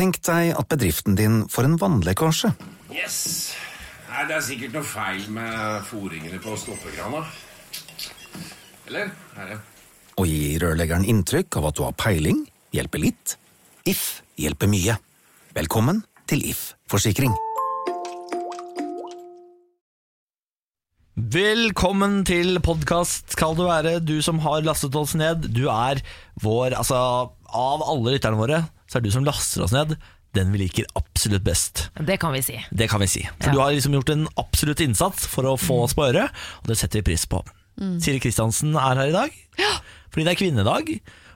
Tenk deg at bedriften din får en vannlekkasje. Yes. Nei, det er sikkert noe feil med foringene på stoppekrana. Eller? Er det? Å gi rørleggeren inntrykk av at du har peiling, hjelper litt. If hjelper mye. Velkommen til If forsikring. Velkommen til podkast, skal du være, du som har lastet oss ned. Du er vår, altså Av alle lytterne våre, så er det du som laster oss ned, den vi liker absolutt best. Det kan vi si. Det kan vi si. For Ja. du har liksom gjort en absolutt innsats for å få oss på øret, og det setter vi pris på. Siri Kristiansen er her i dag fordi det er kvinnedag.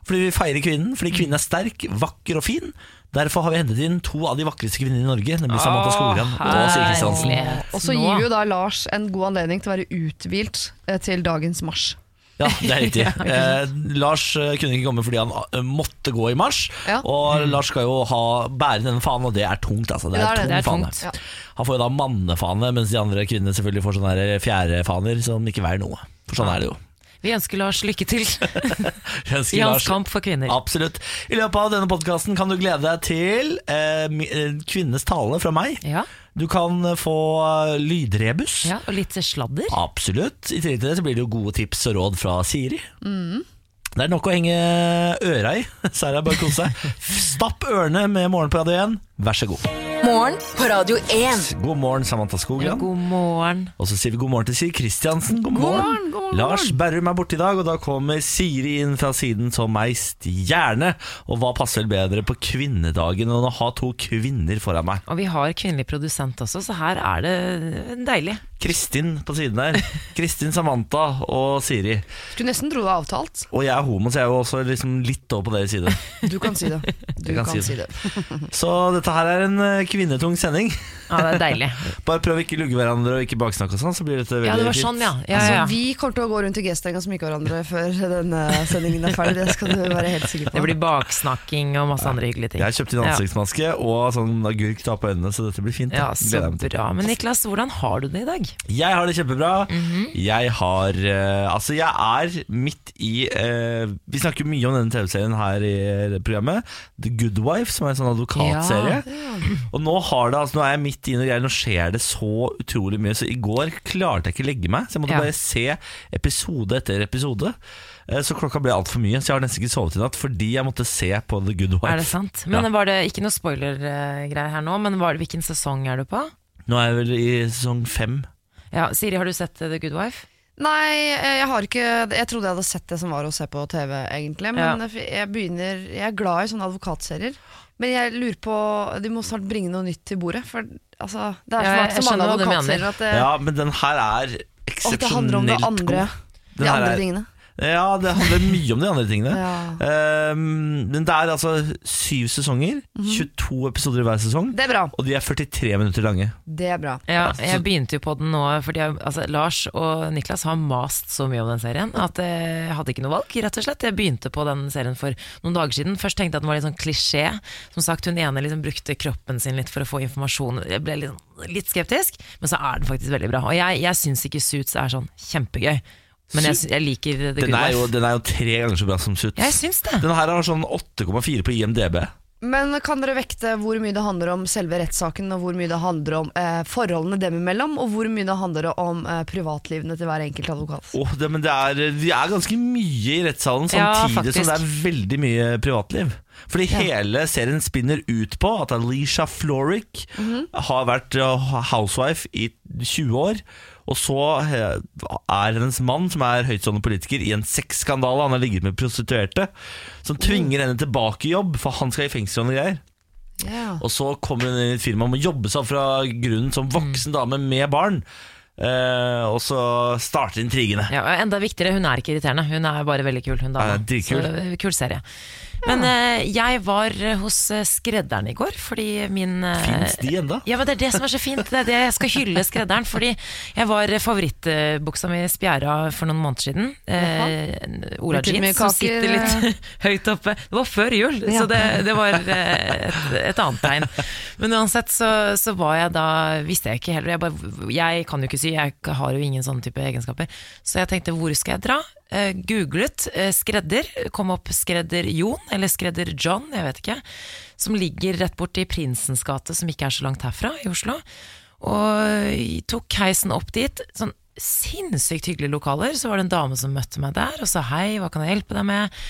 Fordi vi feirer kvinnen, fordi kvinnen er sterk, vakker og fin. Derfor har vi hentet inn to av de vakreste kvinnene i Norge, nemlig Samantha Skogran og Siri Kristiansen. Og så gir vi jo da Lars en god anledning til å være uthvilt eh, til dagens marsj. Ja, det er riktig. Eh, Lars eh, kunne ikke komme fordi han eh, måtte gå i mars. Ja. Og Lars skal jo ha, bære denne fanen, og det er tungt. Altså. Det er, Det er det. tung Det er fane. tungt. Ja. Han får jo da mannefane, mens de andre kvinnene selvfølgelig får sånne her fjærefaner som ikke veier noe. For sånn er det jo. Vi ønsker Lars lykke til i hans Lars- kamp for kvinner. Absolutt. I løpet av denne podkasten kan du glede deg til eh, eh, kvinnenes tale fra meg. Ja, Du kan få lydrebus. ja, Og litt sladder. Absolutt. I tillegg til det så blir det jo gode tips og råd fra Siri. Mm. Det er nok å henge øra i, så er det bare å kose seg. Stapp ørene med Morgen på Radio 1, vær så god. Morgen på Radio 1. God morgen, Samantha Skogran. God morgen. Og så sier vi god morgen til Siri Kristiansen. God morgen. morgen, god morgen. Lars Berrum er borte i dag, og da kommer Siri inn fra siden som ei stjerne. Og hva passer vel bedre på kvinnedagen enn å ha to kvinner foran meg? Og vi har kvinnelig produsent også, så her er det deilig. Kristin på siden der. Kristin, Samantha og Siri. Skulle nesten tro det var avtalt. Og jeg er homo, så jeg er jo også liksom litt over på deres side. Du kan si det. Du kan kan, si si det. Så dette her er en eh, kvinnetung sending. Ja, det er deilig. Bare prøv å ikke lugge hverandre og ikke baksnakke og sånn, så blir dette veldig Ja, det var fint. sånn, ja. ja, ja, ja. vi kommer til å gå rundt i G-strenga og ikke hverandre før denne sendingen er ferdig. Det skal du være helt sikker på. Det blir baksnakking og masse andre hyggelige ting. Jeg har kjøpt inn ansiktsmaske og sånn agurk ta på øynene, så dette blir fint. Ja, da. så Gleder jeg meg til. bra. Men Niklas, hvordan har du det i dag? Jeg har det kjempebra. Mhm. Jeg har eh, Altså, jeg er midt i eh, Vi snakker mye om denne TV-serien her i programmet. The Good Wife, som er en sånn advokatserie. Og nå har det Altså, nå er jeg midt i noe greier, nå skjer det så utrolig mye. Så i går klarte jeg ikke legge meg, så jeg måtte Ja. bare se episode etter episode. Eh, Så klokka ble altfor mye, så jeg har nesten ikke sovet i natt fordi jeg måtte se på The Good Wife. Er det sant? Men Ja. var det ikke noe spoiler-greier her nå, men var det, hvilken sesong er du på? Nå er jeg vel i sesong fem. Ja, Siri, har du sett The Good Wife? Nei, eh, jeg har ikke Jeg trodde jeg hadde sett det som var å se på TV, egentlig. Men Ja. jeg begynner Jeg er glad i sånne advokatserier. Men jeg lurer på De må snart bringe noe nytt til bordet. For altså, det er så, Ja, så mange mener. at det, Ja, men den her er og det handler om det andre. god. De andre tingene. Ja, det handler mye om de andre tingene. Ja. Ehm, men det er altså syv sesonger, 22 episoder i hver sesong, Det er bra. og de er 43 minutter lange. Det er bra. Ja, jeg begynte jo på den nå fordi jeg, altså, Lars og Niklas har mast så mye om den serien at jeg hadde ikke noe valg, rett og slett. Jeg begynte på den serien for noen dager siden. Først tenkte jeg at den var litt sånn klisjé. Som sagt, hun ene liksom brukte kroppen sin litt for å få informasjon. Jeg ble litt, litt skeptisk, men så er den faktisk veldig bra. Og jeg, jeg syns ikke Suits er sånn kjempegøy, men jeg, jeg liker The Good Den er, jo, Wife. den er jo tre ganger så bra som Suits. Jeg syns det. Den her har sånn 8,4 på IMDb. Men kan dere vekte hvor mye det handler om selve rettssaken, og hvor mye det handler om eh, forholdene dem imellom, og hvor mye det handler om eh, privatlivene til hver enkelt advokat? Åh, det, men det er, de er ganske mye i rettssalen, Ja, samtidig som det er veldig mye privatliv. Fordi hele serien spinner ut på at Alicia Florrick Mhm. har vært uh, housewife i 20 år. Og så eh, er hennes mann, som er høytstående politiker, i en sexskandale. Han har ligget med prostituerte, som tvinger henne tilbake i jobb, for han skal i fengsel og noe greier. Yeah. Og så kommer hun inn i et firma og må jobbe seg fra grunnen som voksen dame med barn. Eh, og så starter intrigene. Ja, og enda viktigere, hun er ikke irriterende. Hun er bare veldig kul, hun dama. Ja, kul. Så, eh, kul serie. Men eh, jeg var eh, hos eh, skredderen i går, fordi min eh, Fins de enda? Ja, men Det er det som er så fint. Det er det jeg skal hylle skredderen. Fordi jeg var favorittbuksa mi spjæra for noen måneder siden. Eh, Ola Litt jeans som sitter litt høyt oppe. Det var før jul, Ja. så det, det var eh, et, et annet tegn. Men uansett så, så var jeg da Visste jeg ikke heller. Jeg, bare, jeg kan jo ikke sy, jeg har jo ingen sånne type egenskaper. Så jeg tenkte hvor skal jeg dra? Eh, googlet eh, skredder, kom opp skredder Jon, eller skredder John, jeg vet ikke, som ligger rett borti Prinsens gate, som ikke er så langt herfra, i Oslo. Og tok heisen opp dit. Sånn sinnssykt hyggelige lokaler. Så var det en dame som møtte meg der og sa hei, hva kan jeg hjelpe deg med?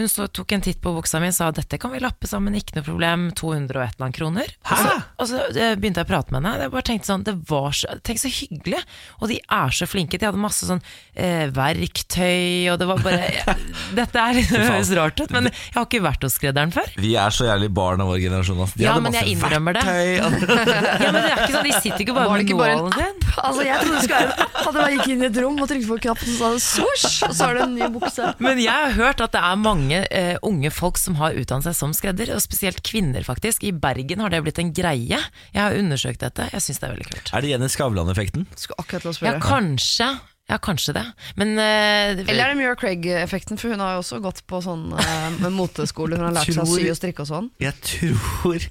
Hun så, tok en titt på buksa mi og sa dette kan vi lappe sammen, ikke noe problem, 200 og et eller annet kroner. Og så, og så eh, begynte jeg å prate med henne. Jeg bare tenkte sånn, det var så, tenk så hyggelig. Og de er så flinke. De hadde masse sånn eh, verktøy, og det var bare Dette er litt, høres rart ut, men jeg har ikke vært hos skredderen før. Vi er så jævlig barn av vår generasjon. Altså. De Ja, hadde men masse jeg innrømmer det. Ja, men det er ikke sånn, De sitter ikke bare Var det med bare nålen sin. Altså, jeg trodde det skulle være en app. At jeg gikk inn i et rom og trykte på knappen, så sa det svosj, og så har det en ny bukse. Men jeg har hørt at det er mange eh, unge folk som har utdannet seg som skredder, og spesielt kvinner, faktisk. I Bergen har det blitt en greie. Jeg har undersøkt dette, jeg syns det er veldig kult. Er det Jenny Skavlan-effekten? Skal akkurat la oss spørre. Ja, kanskje. Ja, kanskje det. Men uh, Eller er det Muir Craig-effekten, for hun har jo også gått på sånn uh, moteskole. Hun har lært seg å sy og strikke og sånn. Jeg tror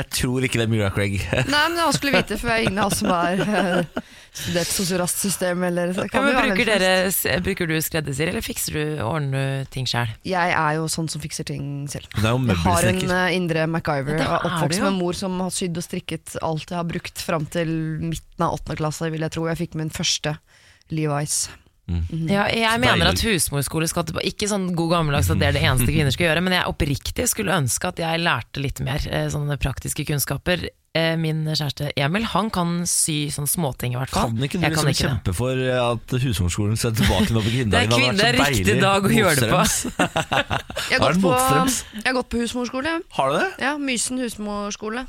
Jeg tror ikke det er Muir Craig. Nei, men jeg skulle vite, for jeg er ingen av oss som har eh, studert sosiorastsystem eller ja, men bruker, dere, bruker du skreddersyr, eller fikser du, ordner ting sjøl? Jeg er jo sånn som fikser ting selv. Er Jeg har en indre MacGyver. Ja, er er oppvokst med en mor som har sydd og strikket alt jeg har brukt fram til midten av åttende klasse, vil jeg tro. Jeg fikk min første Levi's. Ja, jeg mener at husmorskole skal tilbake Ikke sånn god gammeldags at det er det eneste kvinner skal gjøre, men jeg oppriktig skulle ønske at jeg lærte litt mer eh, sånne praktiske kunnskaper. Eh, Min kjæreste Emil han kan sy sånne småting, i hvert fall. Kan ikke du liksom kjempe for at husmorskolen skal tilbake nå på kvinnedagen? Det er hadde vært kvinne- så det er riktig dag å gjøre det på. Jeg har, gått på, jeg har gått på husmorskole. Har du det? Ja, Mysen husmorskole.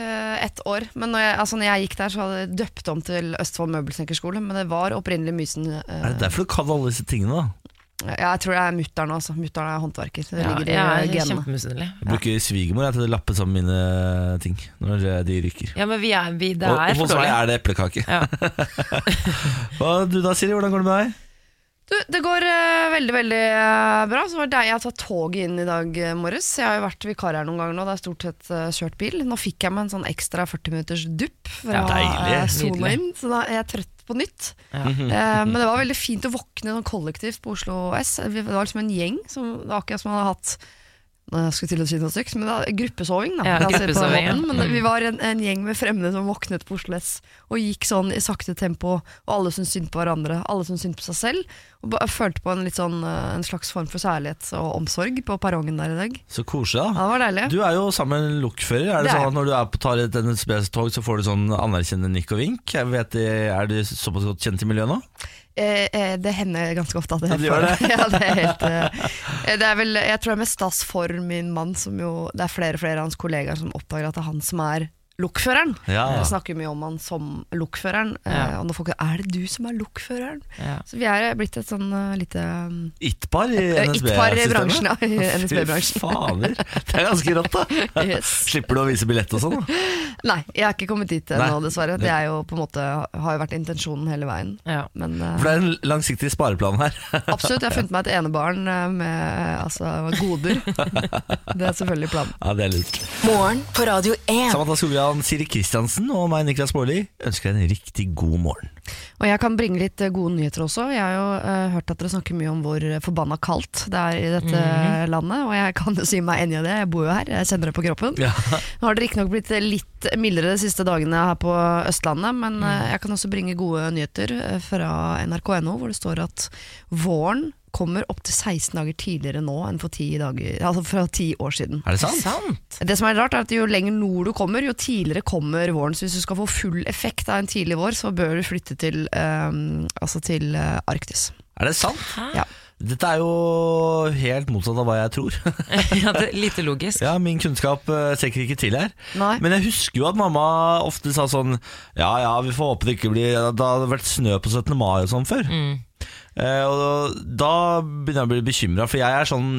Eh, Ett år. Men når jeg, altså når jeg gikk der, så hadde jeg døpt om til Østfold møbelsnekkerskole. Men det var opprinnelig Mysen. Uh, Er det derfor du kan alle disse tingene? da? Ja, jeg tror det er mutter'n også. Mutter'n er håndverker. Det Ja, ligger i jeg er genene. Jeg bruker svigermor til å lappe sammen mine ting når de ryker. Ja, men vi er, vi, det Og, er og for hos meg dårlig. er det eplekake. Ja. Hva du da, Siri? Hvordan går det med deg? Du, det går eh, veldig, veldig eh, bra. Så var det deg. Jeg har tatt toget inn i dag eh, morges. Jeg har jo vært vikar her noen ganger nå. Det er stort sett eh, kjørt bil. Nå fikk jeg meg en sånn ekstra 40 minutters dupp fra Ja, deilig. eh, sola Nydelig. inn, så da er jeg trøtt på nytt. Ja. Eh, men det var veldig fint å våkne sånn kollektivt på Oslo S. Det var liksom en gjeng som det var akkurat som man hadde hatt Jeg skulle til å si noe stygt, men det var gruppesoving. Da, Ja, den gruppesoving, ja. Men Mm. vi var en, en gjeng med fremmede som våknet på Oslo S og gikk sånn i sakte tempo, og alle syntes synd på hverandre, alle syntes synd på seg selv. Og ba- følte på en, litt sånn, eh, en slags form for særlighet og omsorg på perrongen der i dag. Så koselig, Ja, det var deilig. Du er jo sammen med en lokfører. Er det, Det er sånn at når du er på, tar et NSB-tog, så får du sånn anerkjennende nikk og vink? Jeg vet, er du såpass godt kjent i miljøet nå? Eh, eh, det hender ganske ofte at jeg det gjør det. ja, det er helt, eh, det er vel, Jeg tror det er mest stas for min mann, som jo Det er flere og flere av hans kollegaer som oppdager at det er han som er lokføreren. Ja. Jeg snakker mye om han som lokføreren. eh, Ja. Og når folk sier 'er det du som er lokføreren'? Ja. Så vi er blitt et sånn uh, lite um, It-par i eh, It-par i NSB-systemet? bransjen, ja. I Fy NSB-bransjen. fader, det er ganske rått, da. Yes. Slipper du å vise billett og sånn? da? Nei, jeg har ikke kommet dit ennå, dessverre. Det er jo på en måte har jo vært intensjonen hele veien. Ja. Men uh, For det er en langsiktig spareplan her. absolutt, jeg har funnet meg et enebarn eh, med altså, goder. Det er selvfølgelig planen. Ja, det er lurt. Morgen på Radio 1. Samantha Skogran, Siri Kristiansen og meg, Niklas Baarli, ønsker deg en riktig god morgen. Og jeg kan bringe litt eh, gode nyheter også. Jeg har jo uh, hørt at dere snakker mye om hvor forbanna kaldt det er i dette landet, og jeg kan jo si meg enig i det. Jeg bor jo her, jeg kjenner det på kroppen. Ja. Nå har det riktignok blitt litt mildere de siste dagene her på Østlandet, men uh, jeg kan også bringe gode nyheter eh, fra nrk.no, hvor det står at våren kommer opptil 16 dager tidligere nå enn for 10 dager, altså fra 10 år siden. Er det sant? Sant? Det som er rart er at Jo lenger nord du kommer, jo tidligere kommer våren. Så hvis du skal få full effekt av en tidlig vår, så bør du flytte til, um, altså til uh, Arktis. Er det sant? Ja. Dette er jo helt motsatt av hva jeg tror. ja, det er lite logisk. Ja, Min kunnskap strekker ikke til her. Nei. Men jeg husker jo at mamma ofte sa sånn Ja ja, vi får håpe det ikke blir Det hadde vært snø på 17. mai og sånn før. Eh, og da begynner jeg å bli bekymra, for jeg er sånn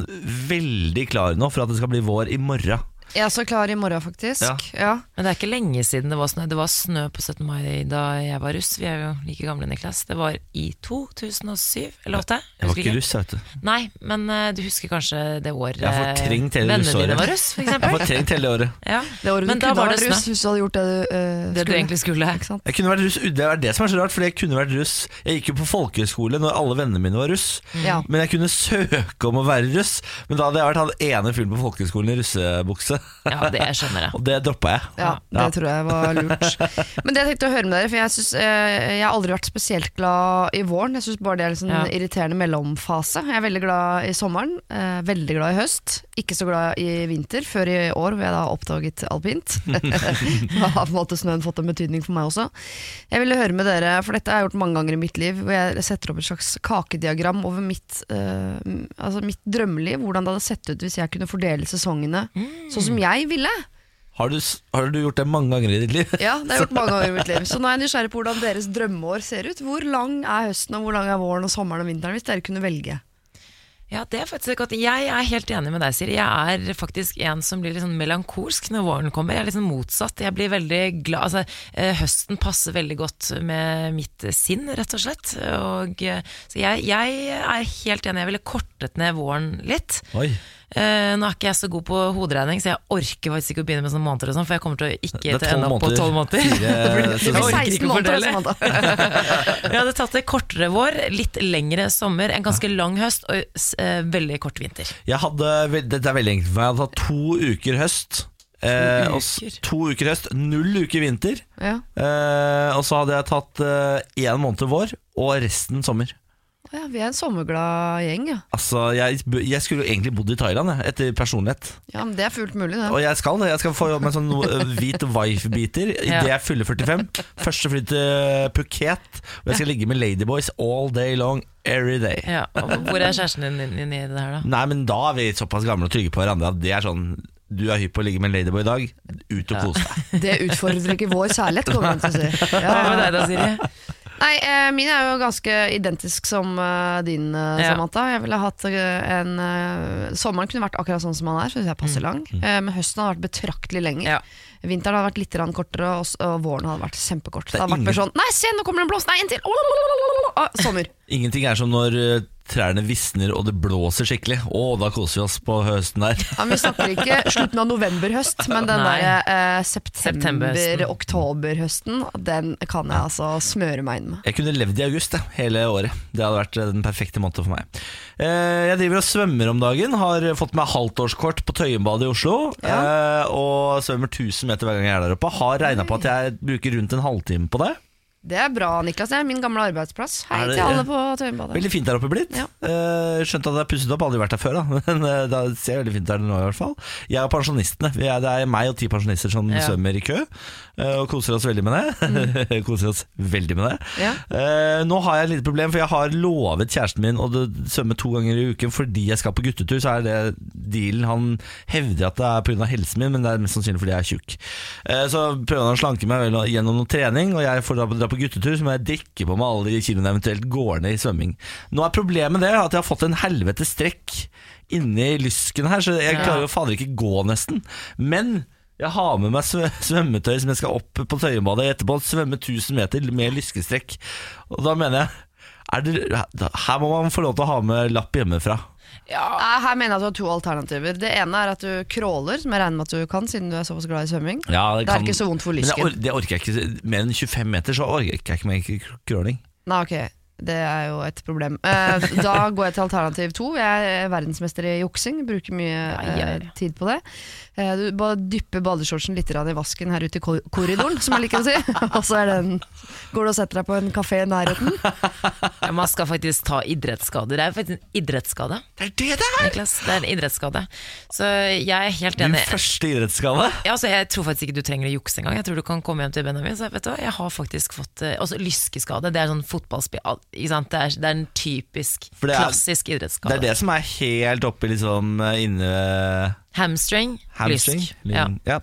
veldig klar nå for at det skal bli vår i morgen. Jeg er så klar i morgen, faktisk. Ja. Ja. Men det er ikke lenge siden det var snø. Det var snø på 17. mai da jeg var russ. Vi er jo like gamle, Niklas. Det var i 2007 eller 2008. Jeg var ikke russ, vet du. Nei, men uh, du husker kanskje det året Jeg har fortrengt hele vennene russåret. dine var russ, for Jeg har fortrengt hele året. Ja. Det året Men du kunne var vært det russ hvis du hadde gjort det du, uh, Det du egentlig skulle. Ikke sant? Jeg kunne vært russ, Det er det som er så rart, fordi jeg kunne vært russ. Jeg gikk jo på folkehøyskole når alle vennene mine var russ. Ja. Men jeg kunne søke om å være russ. Men da hadde jeg vært han ene fyren på folkehøyskolen i russebukse. Ja, det skjønner jeg. Og det droppa jeg. Ja, det Ja. tror jeg var lurt. Men det jeg tenkte å høre med dere, for jeg, synes, eh, jeg har aldri vært spesielt glad i våren. Jeg syns bare det er en sånn Ja. irriterende mellomfase. Jeg er veldig glad i sommeren, eh, veldig glad i høst. Ikke så glad i vinter, før i år hvor jeg da har oppdaget alpint. da har på en måte snøen fått en betydning for meg også. Jeg ville høre med dere, for dette har jeg gjort mange ganger i mitt liv, hvor jeg setter opp et slags kakediagram over mitt, eh, altså mitt drømmeliv. Hvordan det hadde sett ut hvis jeg kunne fordele sesongene sånn som jeg ville. Har du, har du gjort det mange ganger i ditt liv? Ja, det har jeg gjort mange ganger i mitt liv. Så nå er jeg nysgjerrig på hvordan deres drømmeår ser ut. Hvor lang er høsten, og hvor lang er våren og sommeren og vinteren, hvis dere kunne velge? Ja, det er faktisk godt Jeg er helt enig med deg, Siri. Jeg er faktisk en som blir litt sånn melankolsk når våren kommer. Jeg er litt sånn motsatt. Jeg blir veldig glad altså, eh, Høsten passer veldig godt med mitt sinn, rett og slett. Og, eh, så jeg, jeg er helt enig. Jeg ville kortet ned våren litt. Oi. Eh, nå er ikke jeg så god på hoderegning, så jeg orker faktisk ikke å begynne med sånne måneder og sånn, for jeg kommer til å ikke til å ende opp på tolv måneder. Fire Det sesonger. orker 16 ikke å måneder, fordele. Vi Jeg hadde tatt det kortere vår, litt lengre sommer, en ganske lang høst og eh, veldig kort vinter. Jeg hadde, Dette er veldig enkelt for meg. Jeg hadde hatt to uker høst. Eh, og to uker høst, null uker vinter. Ja. Eh, og så hadde jeg tatt én måned vår og resten sommer. Ja, vi er en sommerglad gjeng, ja. Altså, jeg, jeg skulle jo egentlig bodd i Thailand, jeg, etter personlighet. ja. Men det er fullt mulig, det. Og jeg skal det. Jeg skal få jobb med en sånn uh, hvit wife-biter Ja. idet jeg fyller 45. Første fly til Phuket. Og jeg skal ligge med ladyboys all day long, every day. Ja, og Hvor er kjæresten din inni det her, da? Nei, men da er vi såpass gamle og trygge på hverandre at det er sånn Du er hypp på å ligge med en ladyboy i dag. Ut og kos deg. Det utfordrer ikke vår kjærlighet, kommer jeg til å si. Hva Ja. med deg da, Siri? Nei, eh, min er jo ganske identisk som eh, din, eh, Ja. Samantha. Jeg ville hatt en Sommeren kunne vært akkurat sånn som han er, syns jeg passer lang. Eh, men høsten hadde vært betraktelig lenger. Ja. Vinteren hadde vært litt kortere, og, og våren hadde vært kjempekort. Det Det hadde hadde vært mer sånn Nei, se, nå kommer det en blåst! Nei, en til! Sommer. Ingenting er som når uh, trærne visner og det blåser skikkelig. Å, da koser vi oss på høsten der. Ja, vi snakker ikke slutten av november-høst, men den der eh, september-oktober-høsten, den kan jeg altså smøre meg inn med. Jeg kunne levd i august jeg, hele året. Det hadde vært eh, den perfekte måneden for meg. Eh, Jeg driver og svømmer om dagen. Har fått meg halvtårskort på Tøyenbadet i Oslo. eh, Og svømmer 1000 meter hver gang jeg er der oppe. Har regna på at jeg bruker rundt en halvtime på det. Det er bra, Niklas. Det er min gamle arbeidsplass. Hei det- til alle på Tøyenbadet. Veldig fint der oppe blitt. Ja. Eh, skjønt at det er pusset opp, aldri vært der før, da. Men eh, det ser veldig fint der nå i hvert fall. Jeg og pensjonistene. Det er meg og ti pensjonister som Ja. svømmer i kø, og koser oss veldig med det. koser oss veldig med det. Ja. Uh, nå har jeg et lite problem, for jeg har lovet kjæresten min å svømme to ganger i uken fordi jeg skal på guttetur. Så er det dealen. Han hevder at det er pga. helsen min, men det er mest sannsynlig fordi jeg er tjukk. Uh, så prøver han å slanke meg gjennom noe trening, og jeg får da dra på guttetur, så må jeg drikke på meg alle de kiloene eventuelt går ned i svømming. Nå er problemet det at jeg har fått en helvete strekk inni lysken her, så jeg klarer jo fader ikke gå nesten. Men jeg har med meg svømmetøy som jeg skal opp på Tøyenbadet etterpå. Svømme 1000 meter med lyskestrekk. Og da mener jeg er det, Her må man få lov til å ha med lapp hjemmefra. Ja. Her mener jeg at du har to alternativer. Det ene er at du crawler, som jeg regner med at du kan, siden du er såpass glad i svømming. Ja, Det er ikke så vondt for lysken. or det orker jeg ikke. Mer enn 25 meter så orker jeg ikke mer crawling. Nei, ok, det er jo et problem. Eh, da går jeg til alternativ to. Jeg er verdensmester i juksing, bruker mye Ja, ja, ja. eh, tid på det. Eh, du bare dypper badeshortsen litt i vasken her ute i korridoren, som jeg liker å si. Og så er den, går du og setter deg på en kafé i nærheten. Ja, man skal faktisk ta idrettsskader. Det er faktisk en idrettsskade. Det er det det er! Niklas, det er en idrettsskade. Så jeg er helt Din første idrettsskade. Ja, altså, jeg tror faktisk ikke du trenger å jukse engang. Jeg tror du kan komme hjem til Benjamin. Så vet du, hva, jeg har faktisk fått eh, Altså lyskeskade. Det er sånn fotballspill ikke sant? Det, er, det er en typisk, er- klassisk Det er det som er helt oppi liksom inne Hamstring, hamstring. lysk. Ja. Ja.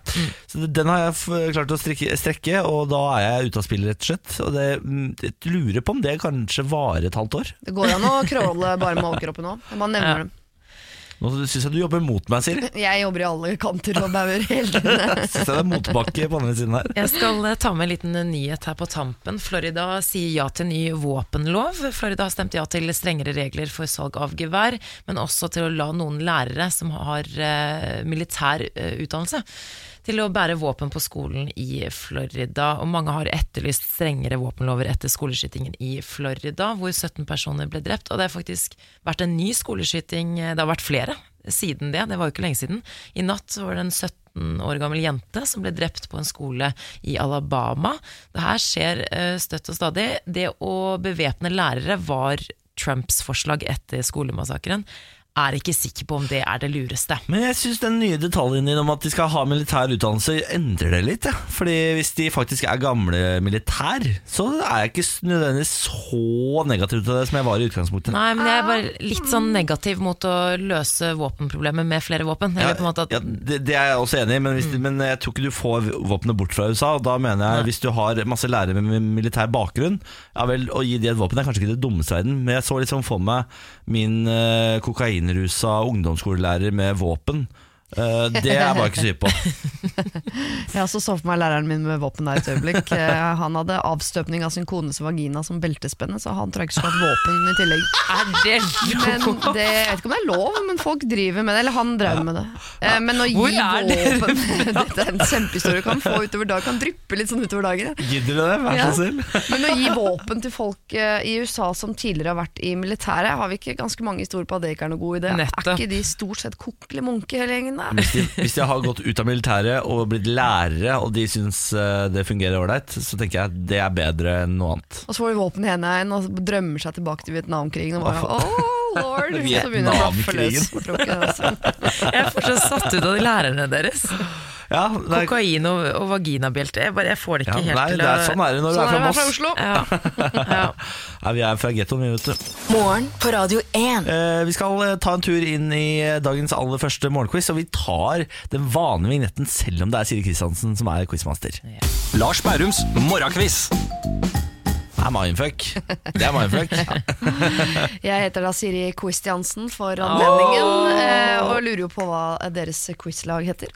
Så den har jeg klart å strekke, strekke, og da er jeg ute av spill, rett og slett. Og det, mm, jeg lurer på om det kanskje varer et halvt år. Det går an å crawle bare med overkroppen òg. Man nevner Ja. dem. Nå syns jeg du jobber mot meg, Siri. Jeg jobber i alle kanter og bauger hele tiden. Syns jeg det er motbakke på andre siden her. Jeg skal eh, ta med en liten eh, nyhet her på tampen. Florida sier ja til ny våpenlov. Florida har stemt ja til strengere regler for salg av gevær, men også til å la noen lærere som har eh, militær utdannelse, til å bære våpen på skolen i Florida. Og mange har etterlyst strengere våpenlover etter skoleskytingen i Florida, hvor 17 personer ble drept. Og det har faktisk vært en ny skoleskyting, det har vært flere siden det, det var jo ikke lenge siden. I natt var det en 17 år gammel jente som ble drept på en skole i Alabama. Det her skjer eh, støtt og stadig. Det å bevæpne lærere var Trumps forslag etter skolemassakren. Er ikke sikker på om det er det lureste. Men jeg syns den nye detaljen din om at de skal ha militær utdannelse, endrer det litt. Ja. Fordi hvis de faktisk er gamle militær, så er jeg ikke nødvendigvis så negativ til det som jeg var i utgangspunktet. Nei, men jeg er bare litt sånn negativ mot å løse våpenproblemet med flere våpen. Ja, ja, det, det er jeg også enig i, men, hvis, men jeg tror ikke du får våpenet bort fra USA. Og da mener jeg, hvis du har masse lærere med militær bakgrunn, ja vel, å gi de et våpen er kanskje ikke det dummeste i verden, men jeg så liksom for meg min uh, kokainrusa ungdomsskolelærer med våpen. Eh, det er jeg bare ikke syk på. Jeg også så for meg læreren min med våpen der et øyeblikk. Eh, Han hadde avstøpning av sin kones vagina som beltespenne, så han tror jeg ikke skulle hatt våpen i tillegg. Er det Men det, Jeg vet ikke om det er lov, men folk driver med det. Eller han drev med det. Eh, Men å gi Hvor er våpen Dette er en kjempehistorie du kan få utover dagen. Kan dryppe litt sånn utover dagen. Gidder du det? Vær så snill. Men å gi våpen til folk i USA som tidligere har vært i militæret, har vi ikke ganske mange historier på at det ikke er noe god idé? Er ikke de stort sett kokkelige munke hele gjengen Hvis de, hvis de har gått ut av militæret og blitt lærere, og de syns eh, det fungerer ålreit, så tenker jeg at det er bedre enn noe annet. Og så får de våpen i hendene igjen og drømmer seg tilbake til Vietnamkrigen. Og bare, oh, lord å. Vietnamkrigen. altså. Jeg er fortsatt satt ut av de lærerne deres. Ja, er, Kokain og, og vaginabjelte. Jeg, jeg får det ja, ikke helt nei, til det er, sånn er det når du Sånn er er fra å Moss. Oslo. Ja. Ja. Ja, vi er fra gettoen, vi, vet du. Morgen på Radio 1. Eh, vi skal eh, ta en tur inn i eh, dagens aller første morgenquiz, og vi tar den vanlige vignetten selv om det er Siri Kristiansen som er quizmaster. Lars Bærums morgenquiz. Det er mindfuck. Det er mindfuck. Jeg heter da Siri Quistiansen for anledningen, oh! og lurer jo på hva deres quizlag heter.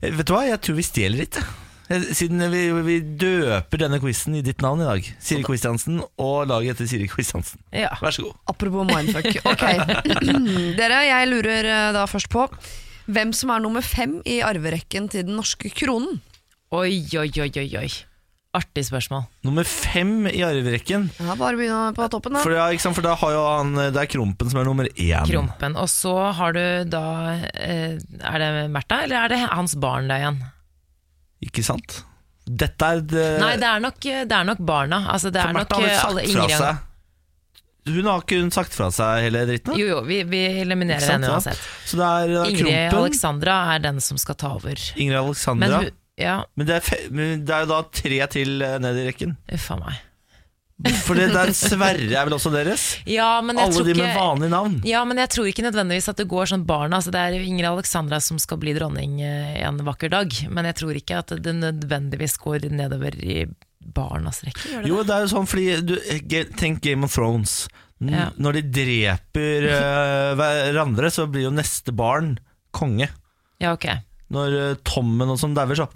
Eh, Vet du hva, jeg tror vi stjeler litt. Eh, Siden vi, vi døper denne quizen i ditt navn i dag. Siri Kristiansen, og laget heter Siri Kristiansen. Ja. Vær så god. Apropos mindfuck. Ok, Dere, jeg lurer da først på hvem som er nummer fem i arverekken til den norske kronen. Oi, oi, oi, oi, oi. Artig spørsmål. Nummer fem i arverekken. Ja, bare begynne på toppen, da. For, ja, ikke sant? For da har jo han Det er Krompen som er nummer én. Krompen. Og så har du da eh, Er det Märtha, eller er det hans barn da igjen? Ikke sant? Dette er det Nei, det er nok, det er nok barna. Altså, det For er nok Märtha har vel eh, sagt alle fra seg Hun har ikke hun sagt fra seg hele dritten? Jo, jo, vi, vi eliminerer henne uansett. Så det er da Ingrid Krompen, Alexandra er den som skal ta over. Ingrid Men Alexandra. hun Ja, Men det er, men det er jo da tre til eh, ned i rekken. uff a meg. For det der Sverre er vel også deres? Ja, men jeg Alle tror de med ikke vanlige navn. ja, men jeg tror ikke nødvendigvis at det går sånn barna. Altså, det er Ingrid Alexandra som skal bli dronning eh, en vakker dag. Men jeg tror ikke at det nødvendigvis går nedover i barnas rekke. Gjør det Jo, det? det er jo sånn fordi du, ge- Tenk Game of Thrones. N Ja. Når de dreper eh, hverandre, så blir jo neste barn konge. Ja, ok. Når uh, Tommen og sånn dauer, så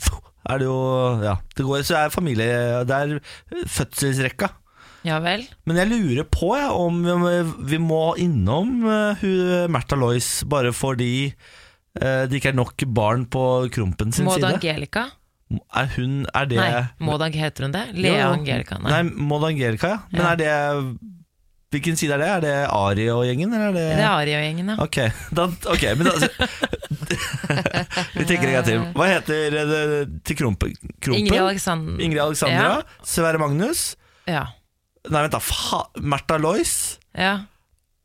er det jo Ja, det går, så er familie Det er eh, fødselsrekka. Ja vel. Men jeg lurer på jeg, om vi, vi må innom uh, Märtha Lois bare fordi uh, det ikke er nok barn på Krompen sin Maud side. Angelica? Er hun Er det Nei, Maud heter hun det? Lea. Angelica? Nei. Nei, Maud Angelica, ja. Men Ja. er det Hvilken side er det? Er det Ari og gjengen, eller er det Det er Aria-gjengen, ja. Ok, da, okay men da Vi tenker en gang til. Hva heter det til Krompen? Krompen? Ingrid Alexander Ingrid Alexandra? Sverre Magnus? Ja. Nei, vent da. Fa Märtha Lois? ja.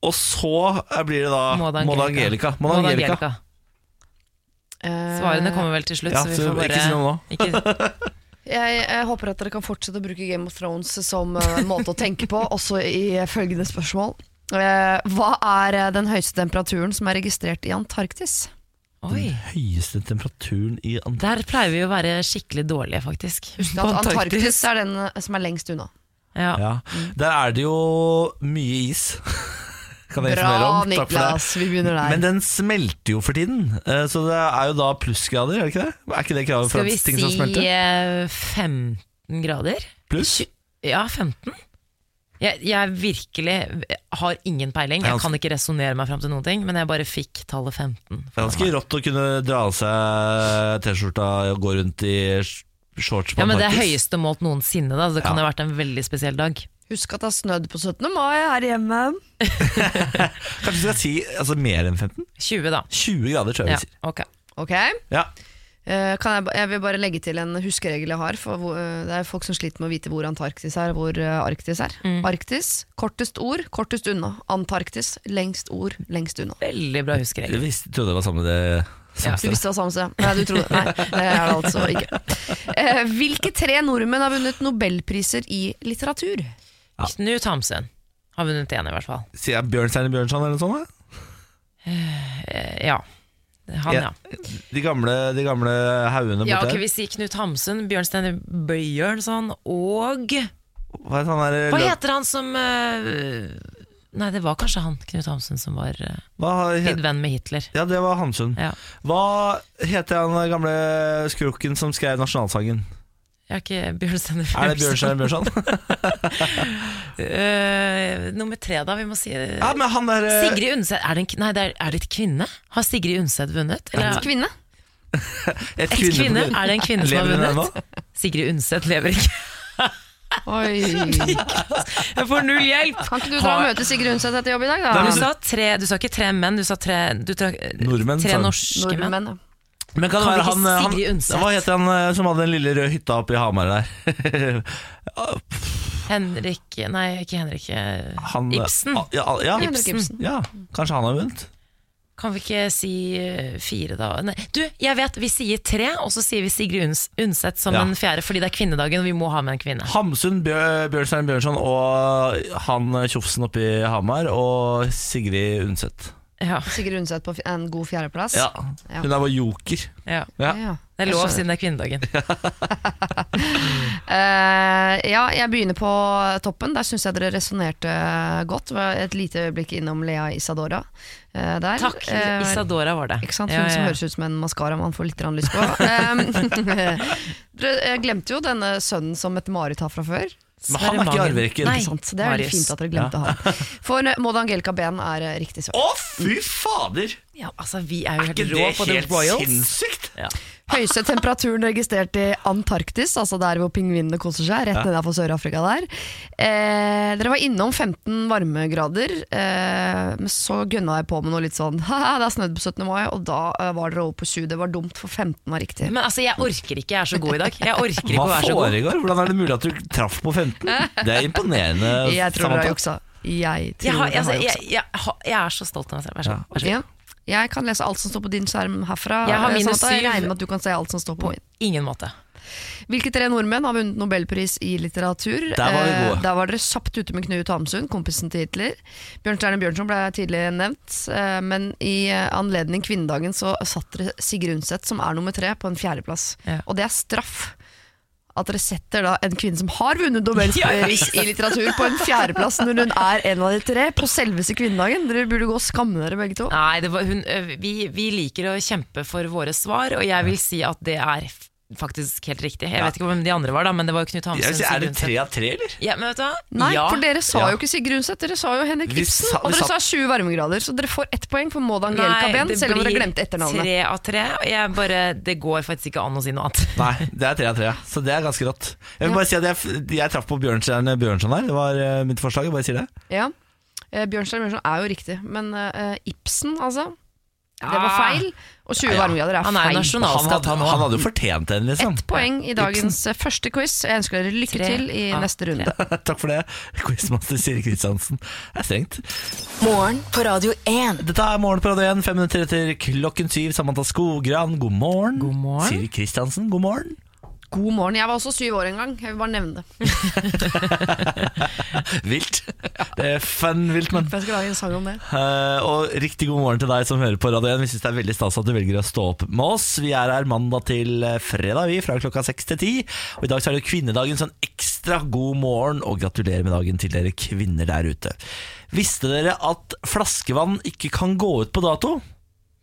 Og så er- blir det da Maud Angelica. Maud Angelica. Eh, Svarene kommer vel til slutt, Ja, så vi får bare ikke si noe nå. ikke- Jeg, jeg håper at dere kan fortsette å bruke Game of Thrones som uh, måte å tenke på, også i følgende spørsmål. Uh, hva er eh, den høyeste temperaturen som er registrert i Antarktis? Oi. Høyeste temperaturen i Antarktis. Der pleier vi å være skikkelig dårlige, faktisk. Husk at Antarktis er den eh, som er lengst unna. Ja. Ja. Der er det jo mye is. Kan jeg informere Bra, om. Det. Niklas. Vi begynner der. Men den smelter jo for tiden, eh, så det er jo da plussgrader, er det ikke det? Er ikke det kravet for Skal at ting skal si vi si 15 grader? Pluss? Ja, 15. Jeg, jeg virkelig har ingen peiling. Jeg kan ikke resonnere meg fram til noen ting, men jeg bare fikk tallet 15. Det er ganske rått å kunne dra av seg T-skjorta og gå rundt i shorts på Ja, men Det er høyeste målt noensinne. Da. så Det kan Ja. ha vært en veldig spesiell dag. Husk at det har snødd på 17. mai her hjemme. Kanskje du skal si altså, mer enn 15? 20, da. 20 grader, tror jeg Ja, vi sier. ok. okay. Ja. Uh, kan jeg, jeg vil bare legge til en huskeregel jeg har. For eh, det er folk som sliter med å vite hvor Antarktis er, og hvor uh, Arktis er. Mm. Arktis, kortest ord, kortest unna. Antarktis, lengst ord, lengst unna. Veldig bra huskeregel. huskeregel. visste, trodde det var samme det Ja. Du visste det var samme sted? Nei, du trodde Nei, det er det altså ikke. Eh, hvilke tre nordmenn har vunnet nobelpriser i litteratur? Knut Hamsun har vunnet én, i hvert fall. Sier jeg Bjørnstein Bjørnson eller noe sånt? da? Eh, ja. Han, ja. De gamle, de gamle haugene Ja, ok, Vi sier Knut Hamsun, Bjørnstein Bjørnson og Hva heter han der Hva heter han som eh, Nei, det var kanskje han, Knut Hamsun, som var uh, Hva venn med Hitler. Ja, det var Hamsun. Ja. Hva heter han gamle skrukken som skrev nasjonalsangen? Jeg er ikke Bjørnstein Er det Bjørnstein Bjørnson? uh, nummer tre, da. Vi må si eh, ja, men han der eh, Sigrid Undset er det, en, nei, det er, er det et kvinne? Har Sigrid Undset vunnet? Eller, Kvinne. Et et kvinne? Er det en kvinne som har vunnet? Sigrid Undset lever ikke. Oi. Jeg får null hjelp! Kan ikke du dra og møte Sigrid Undset etter jobb i dag, da? Du sa, tre, du sa ikke tre menn, du sa tre, du tra, Nordmenn, tre norske menn. Men kan det være han, eh, han Hva heter han eh, som hadde den lille røde hytta oppe i Hamar der? Henrik Nei, ikke Henrik. eh, Han, Ibsen. ah, Ja, ja, Henrik Ibsen. ja, kanskje han har vunnet? Kan vi ikke si fire, da? Nei. Du, jeg vet, vi sier tre, og så sier vi Sigrid Uns Undset som Ja. en fjerde, fordi det er kvinnedagen, og vi må ha med en kvinne. Hamsun, Bjør, Bjørnstein Bjørnson og han tjofsen oppe i Hamar og Sigrid Undset. Ja, Sigrid Undset på en god fjerdeplass. Ja, Ja. hun er vår joker. ja. Ja. Det er lov siden det er kvinnedagen. uh, ja, jeg begynner på toppen. Der syns jeg dere resonnerte godt. Et lite øyeblikk innom Lea Isadora Uh, der. Takk, Eh, Isadora var det. Ikke sant? Hun Ja, ja, som høres ut som en maskara man får litt lyst på. Dere glemte jo denne sønnen som et Marit har fra før. Men han er ikke i arverekken. Nei, sant? Det er veldig fint at dere glemte han. For eh, Maud Angelica Behn er eh, riktig svar. Å, fy fader! Ja, altså, vi er jo Er helt ikke rå det på The helt sinnssykt? Ja. Høyeste temperaturen registrert i Antarktis, altså der hvor pingvinene koser seg, rett nedenfor Sør-Afrika der. Eh, dere var innom 15 varmegrader, eh, men så gønna jeg på med noe litt sånn Haha, det er snødd på 17. mai, og da eh, var dere over på 7. Det var dumt, for 15 var riktig. Men altså, jeg orker ikke, jeg er så god i dag. Jeg orker ikke Hva å være så god. foregår? Hvordan er det mulig at du traff på 15? Det er imponerende. Jeg tror dere har juksa. Jeg tror Jeg, har, altså, jeg, juksa. jeg, jeg er så stolt av meg selv. Vær så god. Vær så god. Ja. Jeg kan lese alt som står på din skjerm herfra. Jeg har eh, minus Samantha. Jeg syv. regner med at du kan se alt som står på min. Ingen måte. Hvilke tre nordmenn har vunnet nobelpris i litteratur? Der var vi gode. Eh, der var dere kjapt ute med Knut Hamsun, kompisen til Hitler. Bjørnstjerne Bjørnson ble tidlig nevnt, eh, men i eh, anledning kvinnedagen så satt dere Sigrid Undset, som er nummer tre, på en fjerdeplass. Ja. Og det er straff. At dere setter da en kvinne som har vunnet Nobelpris i litteratur, på en fjerdeplass når hun er en av de tre, på selveste kvinnedagen. Dere burde gå og skamme dere begge to. Nei, det var, hun, vi, vi liker å kjempe for våre svar, og jeg vil si at det er faktisk helt riktig. Jeg vet ikke hvem de andre var, da, men det var jo Knut Hamsun. si, er det tre av tre, eller? Ja, men vet du hva? Nei, ja. for dere sa Ja. jo ikke Sigrid Undset, dere sa jo Henrik Ibsen. sa- og dere sa- sa 20 varmegrader, så dere får ett poeng for Maud Angelica Behn, selv om dere glemte etternavnet. Tre av tre. Jeg bare, det går faktisk ikke an å si noe annet. Nei, det er tre av tre, så det er ganske rått. Jeg vil bare si at jeg, jeg traff på Bjørnstjerne Bjørnson her. Det var uh, mitt forslag. Jeg bare sier det. Ja. Uh, Bjørnstjerne Bjørnson er jo riktig, men uh, Ibsen, altså. Det var Ah. feil. Og 20 varmegrader er Han er feil. Han Nasjonalskatt, hadde, han han hadde jo fortjent den, liksom. Ett poeng i dagens eh, første quiz. Jeg ønsker dere lykke Tre til i neste runde. Takk for det, quizmaster Siri Kristiansen. Det er strengt. Morgen på Radio 1. Dette er Morgen på Radio 1, fem minutter etter klokken syv. Samantha Skogran, god morgen. God morgen. Siri Kristiansen, god morgen. God morgen. Jeg var også syv år en gang. Jeg vil bare nevne det. Vilt. Det er fun vilt, men. Jeg skal lage en sang om det. Uh, og riktig god morgen til deg som hører på Radio 1. Vi syns det er veldig stas at du velger å stå opp med oss. Vi er her mandag til eh, fredag, vi, fra klokka seks til ti. Og i dag så er det kvinnedagen, så en ekstra god morgen, og gratulerer med dagen til dere kvinner der ute. Visste dere at flaskevann ikke kan gå ut på dato?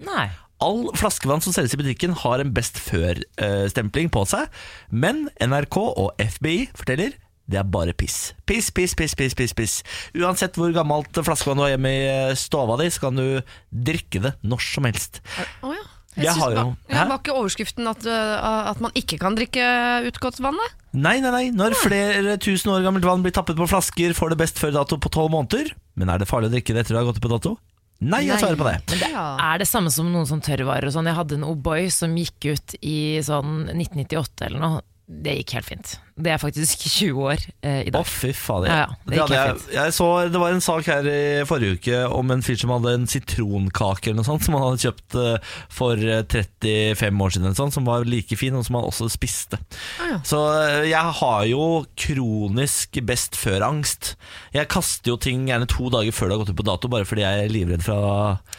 Nei. All flaskevann som selges i butikken har en best før-stempling på seg, men NRK og FBI forteller det er bare piss. Piss, piss, piss, piss, piss, piss. Uansett hvor gammelt flaskevann du har hjemme i stova di, så kan du drikke det når som helst. Oh, ja. Jeg jeg har jo- var, ja, var ikke overskriften at, uh, at man ikke kan drikke utgått vann? Nei, nei, nei. Når flere tusen år gammelt vann blir tappet på flasker, får det best før-dato på tolv måneder. Men er det farlig å drikke det etter det har gått på dato? Nei, jeg svarer på det. Men det. Er det samme som noen sånn tørrvarer og sånn? Jeg hadde en O'boy som gikk ut i sånn 1998 eller noe. Det gikk helt fint. Det er faktisk 20 år eh, i Å, dag. fy fader. Ja, ja, det det jeg, jeg så, det var en sak her i forrige uke om en fyr som hadde en sitronkake eller noe sånt, som han hadde kjøpt eh, for eh, 35 år siden, sånt, som var like fin, og som han også spiste. Ah, ja. Så eh, jeg har jo kronisk best før-angst. Jeg kaster jo ting gjerne to dager før det har gått ut på dato, bare fordi jeg er livredd fra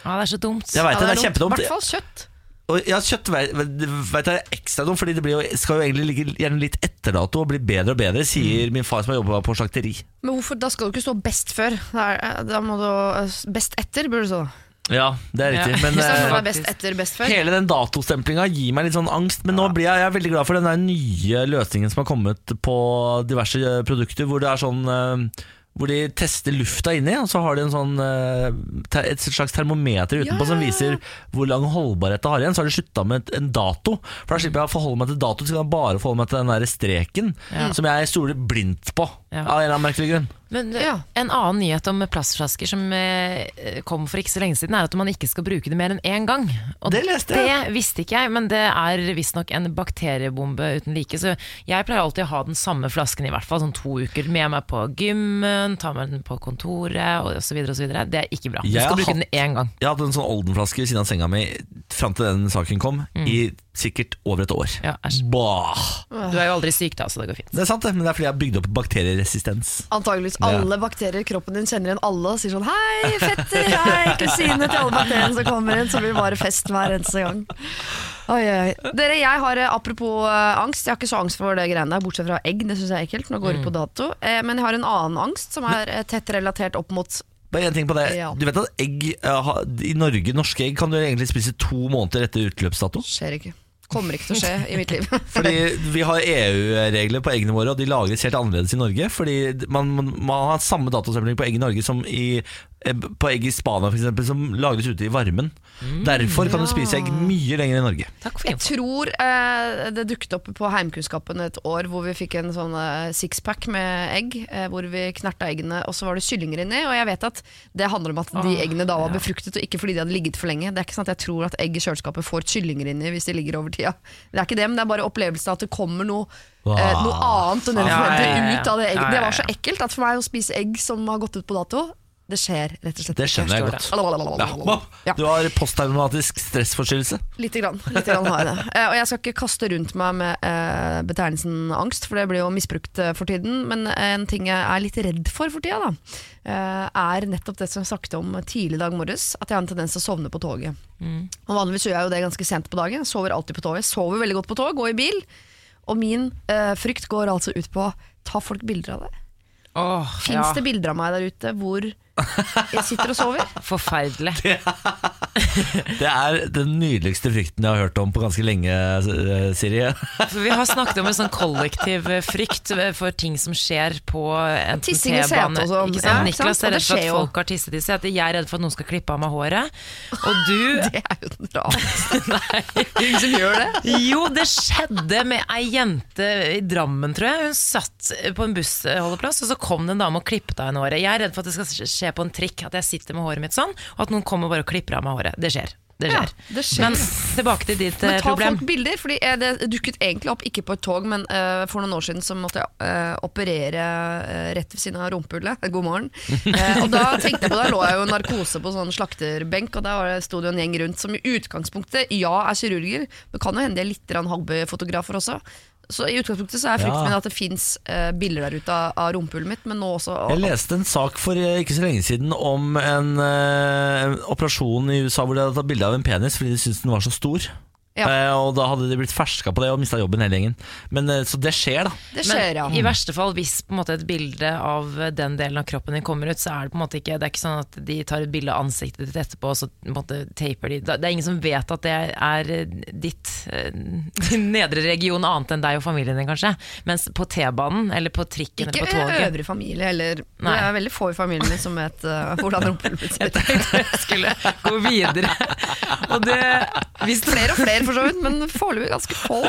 Ja, det er så dumt. Jeg vet det, det er dumt. I hvert fall kjøtt. Og ja, kjøtt vet vet jeg er ekstra dumt, Fordi det blir jo, skal jo egentlig ligge gjerne litt etter dato og bli bedre og bedre, sier min far som har jobba på slakteri. Men hvorfor, Da skal du ikke stå best før. Da, da må du uh, Best etter, burde du stå. Ja, det er riktig. Ja. Men eh, best etter, best hele den datostemplinga gir meg litt sånn angst. Men nå blir jeg, jeg er veldig glad for den nye løsningen som har kommet på diverse eh, produkter, hvor det er sånn eh, hvor de tester lufta inni, og så har de en sånn, eh, et slags termometer utenpå Ja, som ja, ja. viser hvor lang holdbarhet det har igjen. Så har de slutta med en dato. For da slipper jeg å forholde meg til dato, så kan jeg bare forholde meg til den der streken som jeg stoler blindt på. Ja. Av en eller annen merkelig grunn. Men eh, Ja. en annen nyhet om plastflasker som eh, kom for ikke så lenge siden, er at man ikke skal bruke det mer enn én gang. Og Det leste jeg. Det visste ikke jeg, men det er visstnok en bakteriebombe uten like. Så jeg pleier alltid å ha den samme flasken i hvert fall sånn to uker med meg på gymmen, ta med den på kontoret osv. osv. Det er ikke bra. Du skal bruke hatt- den én gang. Jeg hadde en sånn Olden-flaske ved siden av senga mi fram til den saken kom, i sikkert over et år. Ja, æsj. Bah. Du er jo aldri syk da, så det går fint. Det er sant, det, men det er fordi jeg har bygd opp bakterieresistens. Antageligvis alle bakterier i kroppen din kjenner igjen alle og sier sånn Hei, fetter, hei, kusine til alle bakteriene som kommer inn. Så blir det bare fest hver eneste gang. Oi, oi. Dere, jeg har eh, apropos eh, angst, jeg har ikke så angst for det greiene der, bortsett fra egg. Det syns jeg er ekkelt. Nå går det på dato. Eh, men jeg har en annen angst som er tett relatert opp mot Bare en ting på det. Ja. Du vet at egg i Norge, norske egg kan du egentlig spise to måneder etter utløpsdato? Skjer ikke. Kommer ikke til å skje i mitt liv. Fordi vi har EU-regler på eggene våre, og de lagres helt annerledes i Norge. Fordi man, man, man har samme datostempling på egg i Norge som i, eh, på egg i Spania, for eksempel, som lagres ute i varmen. Derfor kan du spise egg mye lenger i Norge. Takk for Jeg tror eh, det dukket opp på heimkunnskapen et år hvor vi fikk en sånn eh, sixpack med egg, eh, hvor vi knerta eggene, og så var det kyllinger inni. Og jeg vet at det handler om at de eggene da var befruktet, og ikke fordi de hadde ligget for lenge. Det er ikke sant at jeg tror at egg i kjøleskapet får kyllinger inni hvis de ligger over tida. Det er ikke det, men det er bare opplevelsen av at det kommer noe, eh, noe annet enn det ja, forventer ut av det egget. Det var så ekkelt at for meg å spise egg som har gått ut på dato, det skjer rett og slett Det skjønner jeg godt. Ja. Ja. Du har posttraumatisk stressforstyrrelse. Lite grann, Litt grann har jeg det. Eh, og jeg skal ikke kaste rundt meg med eh, betegnelsen angst, for det blir jo misbrukt eh, for tiden. Men en ting jeg er litt redd for for tida, da, eh, er nettopp det som jeg snakket om tidlig i dag morges. At jeg har en tendens til å sovne på toget. Og Vanligvis gjør jeg jo det ganske sent på dagen. Sover alltid på toget. Sover veldig godt på tog og i bil. Og min eh, frykt går altså ut på ta folk bilder av det. Oh, Fins ja. det bilder av meg der ute hvor jeg sitter og sover? Forferdelig. Det er den nydeligste frykten jeg har hørt om på ganske lenge, eh, Siri. For vi har snakket om en sånn kollektiv eh, frykt for ting som skjer på en T-bane. og sånn. Ja? Niklas er redd for at folk har tisset i setet. Jeg er redd for at noen skal klippe av meg håret. Og du Det er jo den rareste. Ingen som gjør det. Jo, det skjedde med ei jente i Drammen, tror jeg. Hun satt på en bussholdeplass, og så kom det en dame og klippet av henne håret. Jeg er redd for at det skal skje på en trikk, at jeg sitter med håret mitt sånn, og at noen kommer bare og klipper av meg håret. Det skjer. Det Ja, det skjer. Men tilbake til ditt Men eh, ta problem. folk bilder, fordi eh, det dukket egentlig opp ikke på et tog, men uh, for noen år siden så måtte jeg uh, operere uh, rett ved siden av rumpehullet. God morgen. Og da tenkte jeg på det, lå jeg jo narkose på sånn slakterbenk, og der var sto det jo en gjeng rundt som i utgangspunktet, ja, er kirurger, men kan jo hende de er litt hobbyfotografer også. Så i utgangspunktet så er frykten min at det fins uh, bilder der ute av, av rumpehullet mitt, men nå også Jeg leste en sak for eh, ikke så lenge siden om en, uh, en operasjon i USA hvor de hadde tatt bilde av en penis fordi de syntes den var så stor. Ja. Eh, og da hadde de blitt ferska på det og mista jobben hele gjengen. Men, eh, så det skjer, da. Det skjer, ja. Men i verste fall, hvis på en måte et bilde av den delen av kroppen din kommer ut, så er det på en måte ikke Det er ikke sånn at de tar et bilde av ansiktet ditt etterpå, og så på en måte taper de Det er ingen som vet at det er eh, ditt din nedre region annet enn deg og familien din, kanskje. Mens på T-banen eller på trikken Ikke eller på toget øvrig familie heller. Det er veldig få i familien min som vet uh, hvordan rumpehullet ser Jeg tenkte jeg skulle gå videre. Og det hvis Flere og flere, for så vidt, men foreløpig ganske få.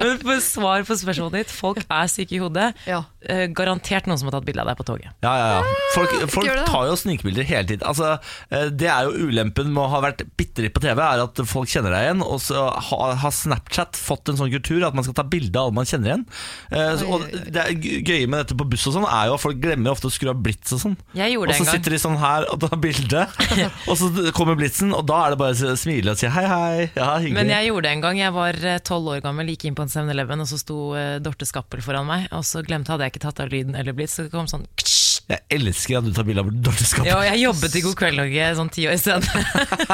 Men for svar på spørsmålet ditt, folk er syke i hodet. Ja. Eh, garantert noen som har tatt bilde av deg på toget. Ja, ja, ja. Folk, folk gjør det, da. tar jo snikbilder hele tiden. Altså, eh, det er jo ulempen med å ha vært bitte litt på TV, er at folk kjenner deg igjen. Og så har har Snapchat fått en sånn kultur at man skal ta bilde av alle man kjenner igjen. Eh, så, og det er gøy- gøye med dette på buss og sånn, er jo at folk glemmer ofte å skru av blitz og sånn. Jeg gjorde Og det så en gang. sitter de sånn her og tar bilde, og så kommer blitzen, og da er det bare å smile og si hei, hei. Ja, hyggelig. Men jeg gjorde det en gang. Jeg var eh, tolv år gammel, gikk inn på en 7-Eleven, og så sto uh, Dorte Skappel foran meg. Og så glemte hadde jeg ikke tatt av lyden eller blitt, så det kom sånn. Jeg elsker at du tar bilde av Dorte Skappel. Ja, jeg jobbet i God kveld Norge sånn ti år senere.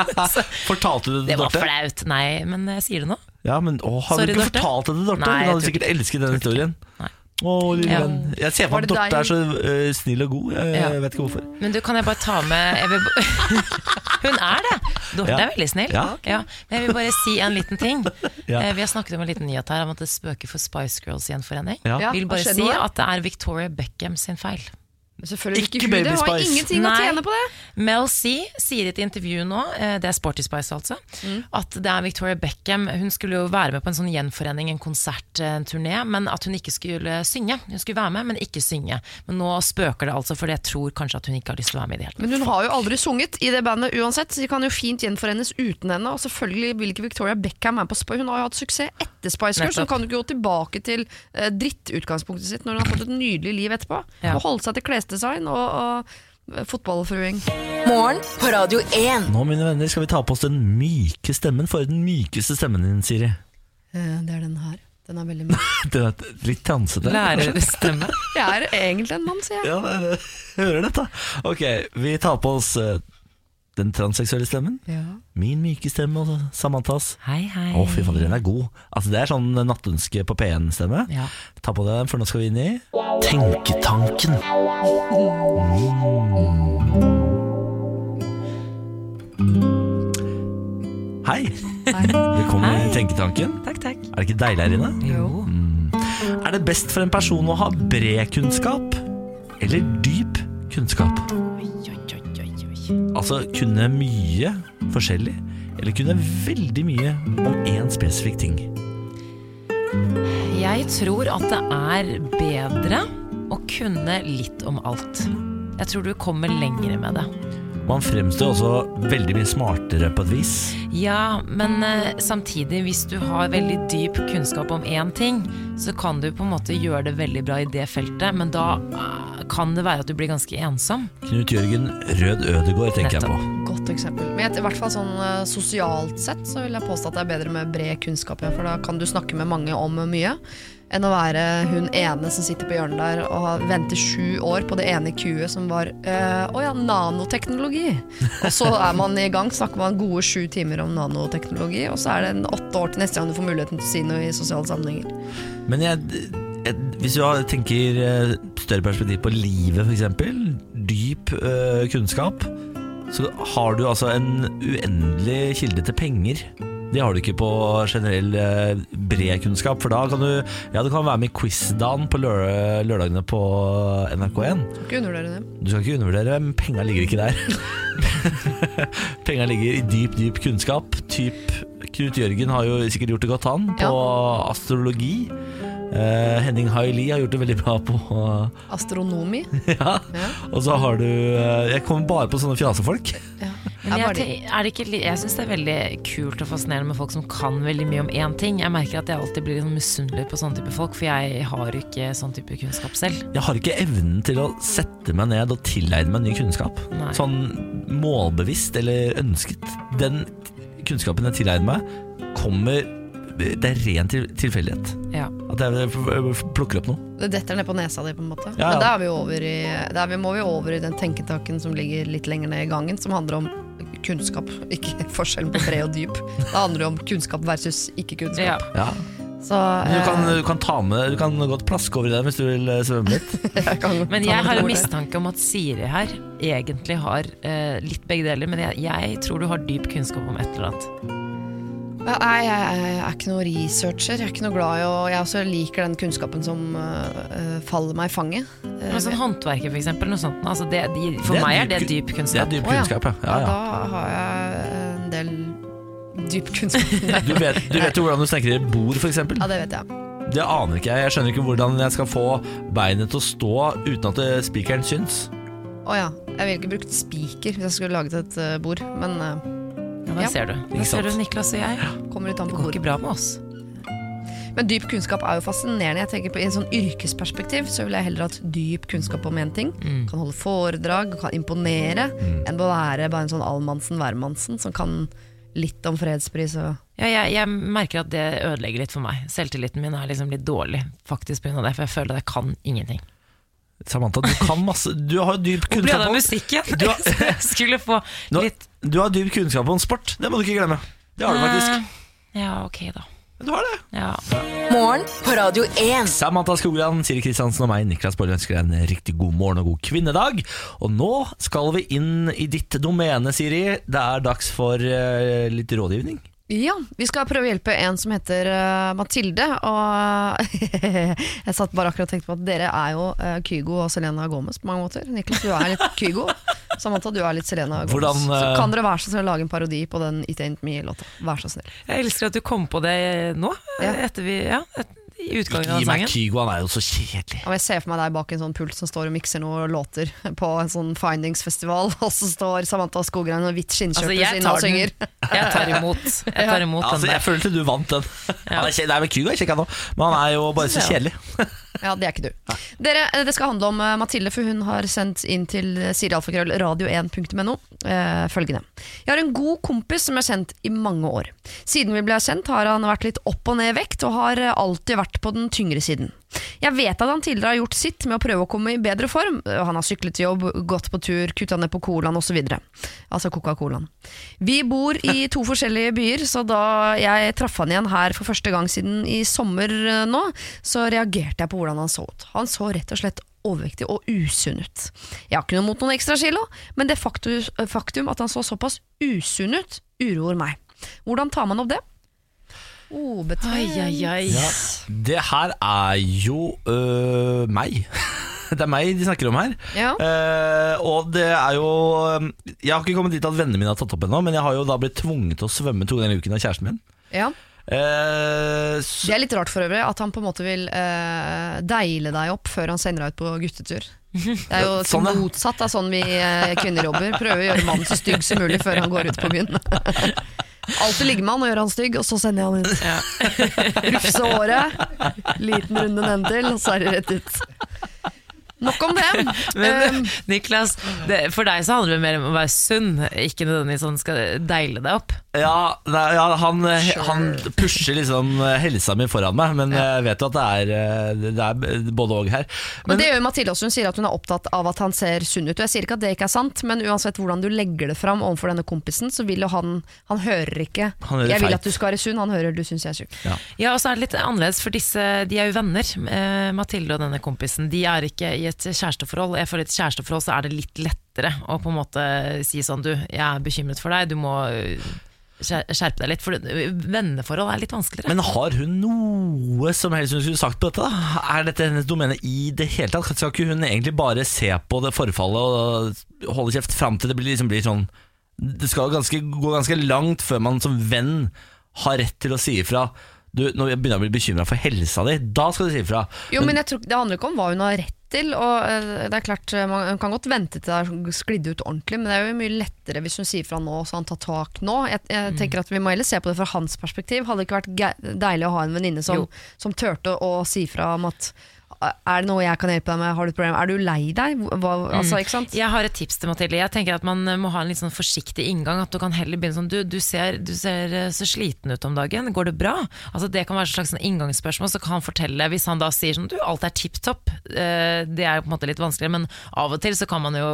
Fortalte du det til Dorte? det var flaut. Nei, men jeg sier det nå. Ja, men å, Har Sorry, du ikke Dorte. fortalt det til Dorte? Nei, Hun hadde sikkert ikke. elsket den historien. Nei. Å, lille Ja. Jeg ser for meg at Dorte er så uh, snill og god. Jeg Ja. vet ikke hvorfor. Men du, kan jeg bare ta med jeg vil, Hun er det! Dorte Ja. er veldig snill. Ja. Men jeg vil bare si en liten ting. Ja. Eh, Vi har snakket om en liten nyhet her om at det spøker for Spice Girls i en forening Ja, vil bare si at det er Victoria Beckham sin feil. Selvfølgelig Ikke ikke det har ingenting ingenting å tjene på det. Mel C sier i et intervju nå, eh, det er Sporty Spice altså, Mm. at det er Victoria Beckham. Hun skulle jo være med på en sånn gjenforening, en konsert, en turné, men at hun ikke skulle synge. Hun skulle være med, men ikke synge. Men nå spøker det altså, for jeg tror kanskje at hun ikke har lyst til å være med i det hele tatt. Men hun har jo aldri sunget i det bandet uansett, så de kan jo fint gjenforenes uten henne. Og selvfølgelig vil ikke Victoria Beckham være med på Spice. Hun har jo hatt suksess etter Spice Girls, så hun kan jo ikke gå tilbake til eh, drittutgangspunktet sitt når hun har fått et nydelig liv etterpå. Ja. Og holde seg til klesdesign og, og eh, fotballfruing. Morgen på Radio 1. Nå, mine venner, skal vi ta på oss den myke stemmen. For den mykeste stemmen din, Siri. Eh, det er den her. Den er veldig myk. Den er litt transete. Lærerstemme. Jeg er egentlig en mann, sier jeg. Ja, det- det- jeg hører dette. Ok, vi tar på oss øh, den transseksuelle stemmen. Ja. Min myke stemme og Samantas. Hei, hei. Å, fy fader, den er god. Altså, det er sånn nattønske på P1-stemme. Ja. Ta på deg den, for nå skal vi inn i Tenketanken. Mm. Hei. Velkommen Hei. i Tenketanken. Takk, takk. Er det ikke deilig her inne? Jo. Er det best for en person å ha bred kunnskap eller dyp kunnskap? Altså kunne mye forskjellig, eller kunne veldig mye om én spesifikk ting. Jeg tror at det er bedre å kunne litt om alt. Jeg tror du kommer lenger med det. Man fremstår også veldig mye smartere på et vis. Ja, men eh, samtidig, hvis du har veldig dyp kunnskap om én ting, så kan du på en måte gjøre det veldig bra i det feltet, men da eh, kan det være at du blir ganske ensom. Knut Jørgen Rød Ødegård tenker jeg på. Godt eksempel. Men i hvert fall sånn eh, sosialt sett så vil jeg påstå at det er bedre med bred kunnskap, ja, for da kan du snakke med mange om mye. Enn å være hun ene som sitter på hjørnet der og venter sju år på det ene kuet som var Å øh, ja, nanoteknologi. Og så er man i gang, snakker man gode sju timer om nanoteknologi, og så er det en åtte år til neste gang du får muligheten til å si noe i sosiale sammenhenger. Men jeg, jeg, hvis du tenker eh, større perspektiv på livet, f.eks., dyp øh, kunnskap, så har du altså en uendelig kilde til penger. Det har du ikke på generell eh, bred kunnskap, for da kan du Ja, du kan være med i Quizdagen på lør lørdagene på NRK1. Du skal Ikke undervurdere det. Du skal ikke undervurdere, men penga ligger ikke der. penga ligger i dyp, dyp kunnskap. Typ Knut Jørgen har jo sikkert gjort det godt, han, på astrologi. Eh, Henning Haili har gjort det veldig bra på Astronomi. Ja. Ja. Og så har du uh, Jeg kommer bare på sånne fjasefolk. Ja. Jeg, bare er det ikke, jeg syns det er veldig kult og fascinerende med folk som kan veldig mye om én ting. Jeg merker at jeg alltid blir liksom misunnelig på sånne type folk, for jeg har ikke sånn type kunnskap selv. Jeg har ikke evnen til å sette meg ned og tilegne meg ny kunnskap. Nei. Sånn målbevisst eller ønsket. Den kunnskapen jeg tilegner meg, kommer det er ren til, tilfeldighet. Ja. At jeg f- plukker opp noe. Det detter ned på nesa di, på en måte. Ja, ja. Men da er vi over i Der vi må vi over i den tenketaken som ligger litt lenger ned i gangen, som handler om kunnskap, ikke forskjellen på bred og dyp. Det handler om kunnskap versus ikke-kunnskap. Ja. Så Du, eh, kan, du kan ta med Du kan godt plaske over i den hvis du vil eh, svømme litt. jeg kan Men jeg har en mistanke om at Siri her egentlig har eh, litt begge deler. Men jeg, jeg tror du har dyp kunnskap om et eller annet. Nei, jeg, jeg er ikke noe researcher. Jeg er ikke noe glad i å Jeg også liker den kunnskapen som eh, faller meg i fanget. Men sånn håndverker, for eksempel. Noe sånt. Altså det, de, for Det er meg er dyp det dyp kunnskap. Det er kunnskap. dyp ja. kunnskap, ja. ja, ja, ja. Da har jeg en del dyp kunnskap. Du vet, du vet jo hvordan du snekrer et bord, f.eks. ja, det vet jeg. Det aner ikke jeg. Jeg skjønner ikke hvordan jeg skal få beinet til å stå uten at spikeren syns. Å ja. Jeg ville ikke brukt spiker hvis jeg skulle laget et bord, men eh, Ja, der Ja. ser du. Der ser du? Niklas og jeg. kommer litt an Det går ikke bra med oss. Men dyp kunnskap er jo fascinerende. Jeg tenker på I en sånn yrkesperspektiv så vil jeg heller hatt dyp kunnskap om én ting. Kan holde foredrag, kan imponere, enn å være bare en sånn allmannsen hvermannsen som kan litt om fredspris og Ja, jeg, jeg merker at det ødelegger litt for meg. Selvtilliten min er liksom litt dårlig faktisk pga. det, for jeg føler at jeg kan ingenting. Samantha, du kan masse Du har jo dyp Hvor ble det kunnskap av musikken? Du har- Jeg skulle få litt du har dyp kunnskap om sport. Det må du ikke glemme. Det har du faktisk. Ja, ok da. Du har det. Ja. Morgen på Radio 1. Samantha Skogran, Siri Kristiansen og meg, Niklas Borre, ønsker deg en riktig god morgen og god kvinnedag. Og nå skal vi inn i ditt domene, Siri. Det er dags for eh, litt rådgivning. Ja, vi skal prøve å hjelpe en som heter uh, Mathilde. Og jeg satt bare akkurat og tenkte på at dere er jo uh, Kygo og Selena Gomez på mange måter. Niklas, du er litt Kygo. Samantha, du er litt Selena Gomez. Hvordan, Så eh, kan dere være så snill å lage en parodi på den It Ain't Me-låta. Vær så snill. Jeg elsker at du kom på det nå, Ja. etter vi, ja, et, i utgangen Ikke av gi meg. Kygo, han er jo så kjedelig. Og jeg ser for meg deg bak en sånn pult som står og mikser noen låter på en sånn Findings-festival, og så står Samantha Skogrein og hvitt Altså, sin og synger. Jeg tar imot. Jeg tar imot Altså, den jeg der. følte du vant den. Han er kje- Nei, men Kygo er kjekk, han òg, men han er jo bare så Ja. kjedelig. Ja, det er ikke du. Dere, eh, det skal handle om eh, Mathilde, for hun har sendt inn til sirialfakrøll radio1.no eh, følgende. Jeg har en god kompis som jeg har kjent i mange år. Siden vi ble kjent har han vært litt opp og ned i vekt, og har eh, alltid vært på den tyngre siden. Jeg vet at han tidligere har gjort sitt med å prøve å komme i bedre form. Han har syklet til jobb, gått på tur, kutta ned på colaen osv. Altså Coca-Colaen. Vi bor i to forskjellige byer, så da jeg traff han igjen her for første gang siden i sommer eh, nå, så reagerte jeg på hvordan han så ut. Han så rett og slett overvektig og usunn ut. Jeg har ikke noe mot noen ekstra kilo, men det faktum, faktum at han så såpass usunn ut, uroer meg. Hvordan tar man opp det? Oh, betent. Ai, ai, ai. Det her er jo øh, meg. Det er meg de snakker om her. Ja. Uh, og det er jo øh, Jeg har ikke kommet dit at vennene mine har tatt opp ennå, men jeg har jo da blitt tvunget til å svømme to ganger i uken av kjæresten min. Ja. Uh, så, Det er litt rart for øvrig at han på en måte vil uh, deile deg opp før han sender deg ut på guttetur. Det er jo Sånn, ja. motsatt av sånn vi kvinner jobber. Prøver å gjøre mannen så stygg som mulig før han går ut på byen. Alltid ligge med han og gjøre han stygg, og så sender jeg han ut. Rufse håret, liten runde nedentil, og så er det rett ut. Nok om det. Men Um, Niklas, det, for deg så handler det mer om å være sunn, ikke nødvendigvis sånn skal deile deg opp. ja, nei, ja han, han pusher liksom helsa mi foran meg, men jeg vet jo at det er, øh, det er både og her. Men det gjør Mathilde også. Hun sier at hun er opptatt av at han ser sunn ut. Og jeg sier ikke at det ikke er sant, men uansett hvordan du legger det fram overfor denne kompisen, så vil jo han Han hører ikke Han hører 'jeg vil feit. at du skal være sunn', han hører 'du syns jeg er tjukk'. Ja, og så er det litt annerledes, for disse, de er jo venner. Eh, Mathilde og denne kompisen. De er ikke i et kjæresteforhold. Jeg føler I et kjæresteforhold så er det litt lettere å på en måte si sånn Du, jeg er bekymret for deg, du må øh, skjerpe deg litt. For venneforhold er litt vanskeligere. Men har hun noe som helst hun skulle sagt på dette? da? Er dette hennes domene i det hele tatt? Skal ikke hun egentlig bare se på det forfallet og holde kjeft fram til det blir, liksom blir sånn Det skal ganske, gå ganske langt før man som venn har rett til å si ifra. Du, nå begynner å bli bekymra for helsa di. Da skal du si ifra. Jo, men jeg tror, Det handler ikke om hva hun har rett til. Og eh, det er klart, eh, Man kan godt vente til det har sklidd ut ordentlig, men det er jo mye lettere hvis hun sier fra nå, så han tar tak nå. Jeg, jeg tenker at Vi må heller se på det fra hans perspektiv. Hadde det ikke vært deilig å ha en venninne som, som turte å si fra om at Er det noe jeg kan hjelpe deg med? Har du et problem? Er du lei deg? Hva, altså, ikke sant? Jeg har et tips til Mathilde. Jeg tenker at Man må ha en litt sånn forsiktig inngang. At Du kan heller begynne sånn Du, du, ser, du ser eh, så sliten ut om dagen. Går det bra? Altså Det kan være et slags sånn inngangsspørsmål. Så kan han fortelle Hvis han da sier sånn Du, alt er tipp topp. Eh, det er jo på en måte litt vanskeligere, men av og til så kan man jo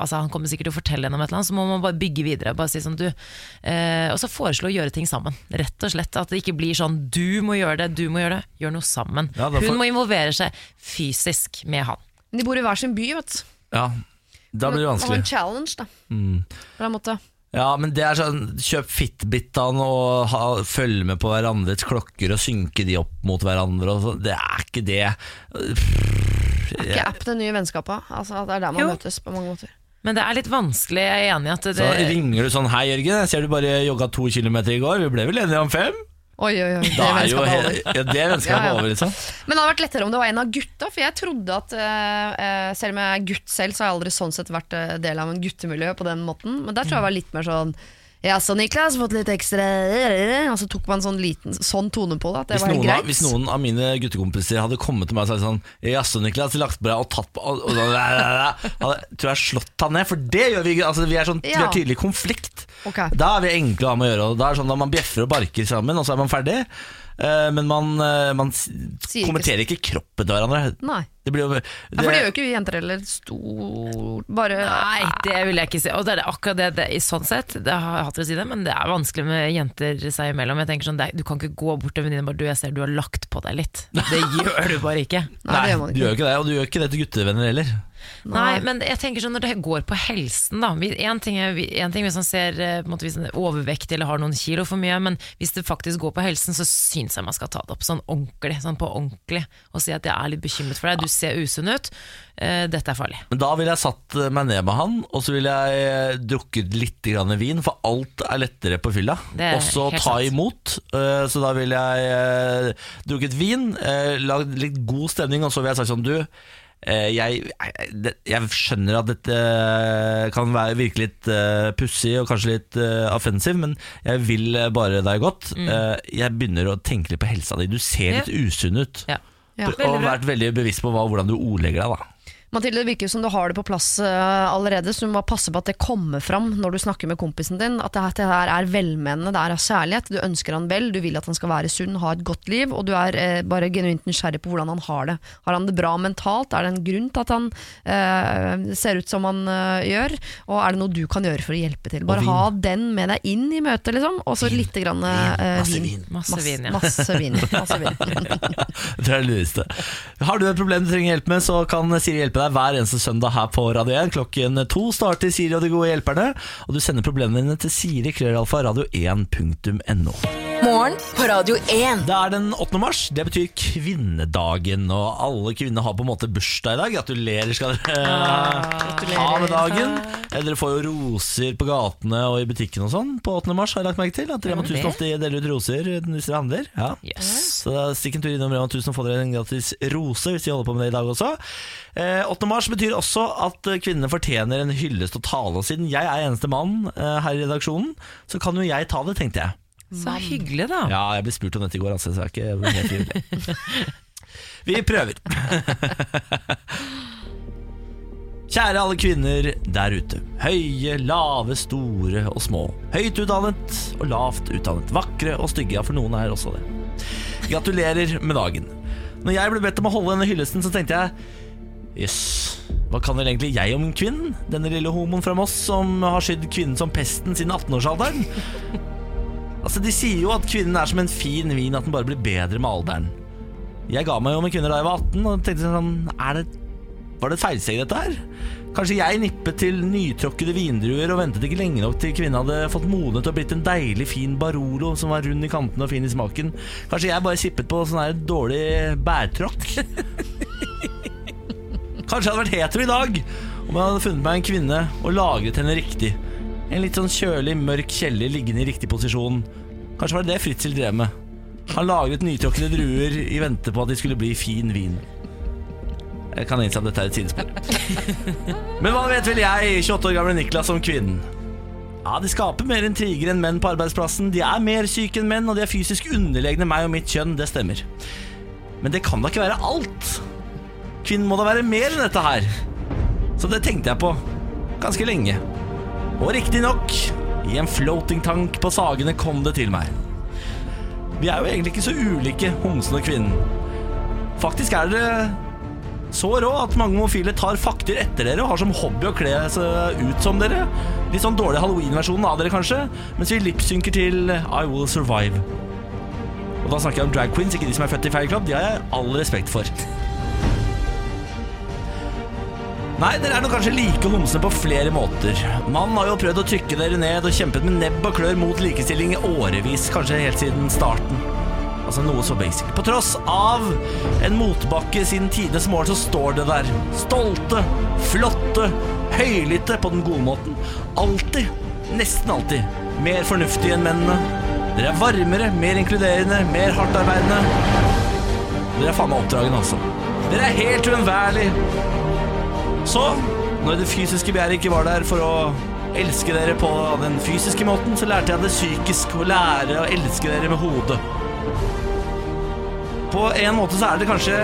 Altså Han kommer sikkert til å fortelle henne om et eller annet, så må man bare bygge videre. Bare si sånn Du eh, Og så foreslå å gjøre ting sammen. Rett og slett. At det ikke blir sånn Du må gjøre det, du må gjøre det. Gjør noe sammen. Ja, Hun må involvere seg fysisk med han. De bor i hver sin by, vet du. Ja, da blir det vanskelig. Og en challenge, da. På den måten. Ja, men det er sånn Kjøp Fitbitene og ha, følg med på hverandres klokker og synke de opp mot hverandre. Og så. det er ikke det. Er Ikke app det nye vennskapet. Altså, det er der man Jo. møtes på mange måter. Men det er litt vanskelig, jeg er enig i at det Så ringer du sånn Hei, Jørgen, jeg ser du bare jogga to kilometer i går. Vi ble vel enige om fem? Oi, oi, oi. Det Da er jo er over. ja, det vennskapet Ja, ja. over, liksom. Men det hadde vært lettere om det var en av gutta, for jeg trodde at eh, Selv om jeg er gutt selv, så har jeg aldri sånn sett vært eh, del av en guttemiljø på den måten. Men der tror jeg var litt mer sånn Ja, så Niklas, fått litt ekstra Og så tok man sånn liten sånn tone på det. At det Hvis var noen noen, av, hvis noen av mine guttekompiser hadde kommet til meg og sagt sånn Jaså, Niklas, lagt på deg og tatt på og, og, sånn, Hadde tror jeg slått han ned, for det gjør vi. Altså, vi er sånn Vi Ja. har tydelig konflikt. Okay. Da er vi enkle å ha med å gjøre. Da er sånn at Man bjeffer og barker sammen, og så er man ferdig. Uh, Men man, uh, man kommenterer ikke kroppen til hverandre. Nei. Det blir jo Ja, for det gjør jo ikke vi jenter heller. Stor Bare Nei, det vil jeg ikke si. Og det er akkurat det, det i sånn sett, det har jeg hatt til å si det, men det er vanskelig med jenter seg imellom. Jeg tenker sånn, det er, Du kan ikke gå bort til venninnen bare du, jeg ser du har lagt på deg litt. Det gjør du bare ikke. Nei, Nei gjør du gjør ikke det, og du gjør ikke det til guttevenner heller. Nei, men jeg tenker sånn når det går på helsen, da. Én En ting, ting hvis man ser eh, måte, hvis man er overvektig eller har noen kilo for mye, men hvis det faktisk går på helsen, så syns jeg man skal ta det opp sånn ordentlig, sånn på ordentlig, og si at jeg er litt bekymret for deg, du ser usunn ut, eh, dette er farlig. Men da ville jeg satt meg ned med han, og så ville jeg eh, drukket litt grann vin, for alt er lettere på fylla. Og så ta sant. imot. eh, Så da ville jeg eh, drukket vin, eh, lagd litt god stemning, og så ville jeg sagt sånn Du, eh, jeg, jeg, jeg skjønner at dette kan være, virke litt uh, pussig og kanskje litt uh, offensiv, men jeg vil eh, bare deg godt. Eh, jeg begynner å tenke litt på helsa di. Du ser Mm. Ja. litt usunn ut. Ja. Ja. Og vært veldig bevisst på hva, hvordan du ordlegger deg. da Mathilde, det virker jo som du har det på plass eh, allerede, så du må passe på at det kommer fram når du snakker med kompisen din. At det, her- er velmenende, det er av kjærlighet. Du ønsker han vel, du vil at han skal være sunn, ha et godt liv, og du er eh, bare genuint nysgjerrig på hvordan han har det. Har han det bra mentalt? Er det en grunn til at han eh, ser ut som han eh, gjør? Og er det noe du kan gjøre for å hjelpe til? Bare ha den med deg inn i møtet, liksom. Og så litt grann, eh, Masse vin. vin. Masse vin, ja. Masse. Masse vin. Det er det lureste. Har du et problem du trenger hjelp med, så kan Siri hjelpe deg hver eneste søndag her på Radio 1. Klokken to starter Siri og de gode hjelperne, og du sender problemene dine til Siri krøllalfa radio1.no. Morgen på Radio 1. Det er den 8. mars, det betyr kvinnedagen, og alle kvinner har på en måte bursdag i dag. Gratulerer skal dere ha med dagen. Eh, Dere får jo roser på gatene og i butikken og sånn på 8. mars, har jeg lagt merke til. At Rema 1000 ofte deler ut roser hvis dere handler. Ja. Yes. Så stikk en tur innom Rema 1000 og få dere en gratis rose hvis de holder på med det i dag også. Eh, 8. mars betyr også at eh, kvinnene fortjener en hyllest og tale. Og siden jeg er eneste mann eh, her i redaksjonen, så kan jo jeg ta det, tenkte jeg. Så hyggelig, da. Ja, jeg ble spurt om dette i går, altså, så jeg er ikke helt frivillig. Vi prøver. Kjære alle kvinner der ute. Høye, lave, store og små. Høyt utdannet og lavt utdannet. Vakre og stygge, ja, for noen er også det. Gratulerer med dagen. Når jeg ble bedt om å holde denne hyllesten, så tenkte jeg Jøss, hva kan vel egentlig jeg om kvinnen? Denne lille homoen fra Moss som har skydd kvinnen som pesten siden 18-årsalderen? Altså, De sier jo at kvinnen er som en fin vin, at den bare blir bedre med alderen. Jeg ga meg jo med kvinner da jeg var 18, og tenkte sånn det, Var det et feilsteg, dette her? Kanskje jeg nippet til nytråkkede vindruer og ventet ikke lenge nok til kvinnen hadde fått modnet og blitt en deilig, fin Barolo som var rund i kantene og fin i smaken. Kanskje jeg bare sippet på sånn her dårlig bærtråkk? Kanskje jeg hadde vært hetero i dag om jeg hadde funnet meg en kvinne og lagret henne riktig. En litt sånn kjølig, mørk kjeller liggende i riktig posisjon. Kanskje var det det Fritzel drev med. Han lagret nytråkkede druer i vente på at de skulle bli fin vin. Jeg kan innse at dette er et sidespor. Men hva vet vel jeg, 28 år gamle Niklas, om kvinnen? Ja, De skaper mer intriger enn menn på arbeidsplassen. De er mer syke enn menn, og de er fysisk underlegne meg og mitt kjønn. Det stemmer. Men det kan da ikke være alt? Kvinnen må da være mer enn dette her. Så det tenkte jeg på ganske lenge. Og riktignok, i en floating tank på Sagene kom det til meg. Vi er jo egentlig ikke så ulike, homsen og kvinnen. Faktisk er det så rå at mange homofile tar fakter etter dere og har som hobby å kle seg ut som dere. Litt sånn dårlig halloween-versjonen av dere, kanskje, mens vi lipsynker til I Will Survive. Og da snakker jeg om drag queens, ikke de som er født i feil club. De har jeg all respekt for. Nei, dere er nok kanskje like homsene på flere måter. Mannen har jo prøvd å trykke dere ned og kjempet med nebb og klør mot likestilling i årevis, kanskje helt siden starten. Altså noe så basic. På tross av en motbakke siden tidenes morgen, så står det der. Stolte, flotte, høylytte på den gode måten. Alltid, nesten alltid, mer fornuftige enn mennene. Dere er varmere, mer inkluderende, mer hardtarbeidende. Dere er faen meg oppdragende, altså. Dere er helt uunnværlige. Så, når det fysiske begjæret ikke var der for å elske dere på den fysiske måten, så lærte jeg det psykisk å lære å elske dere med hodet. På en måte så er det kanskje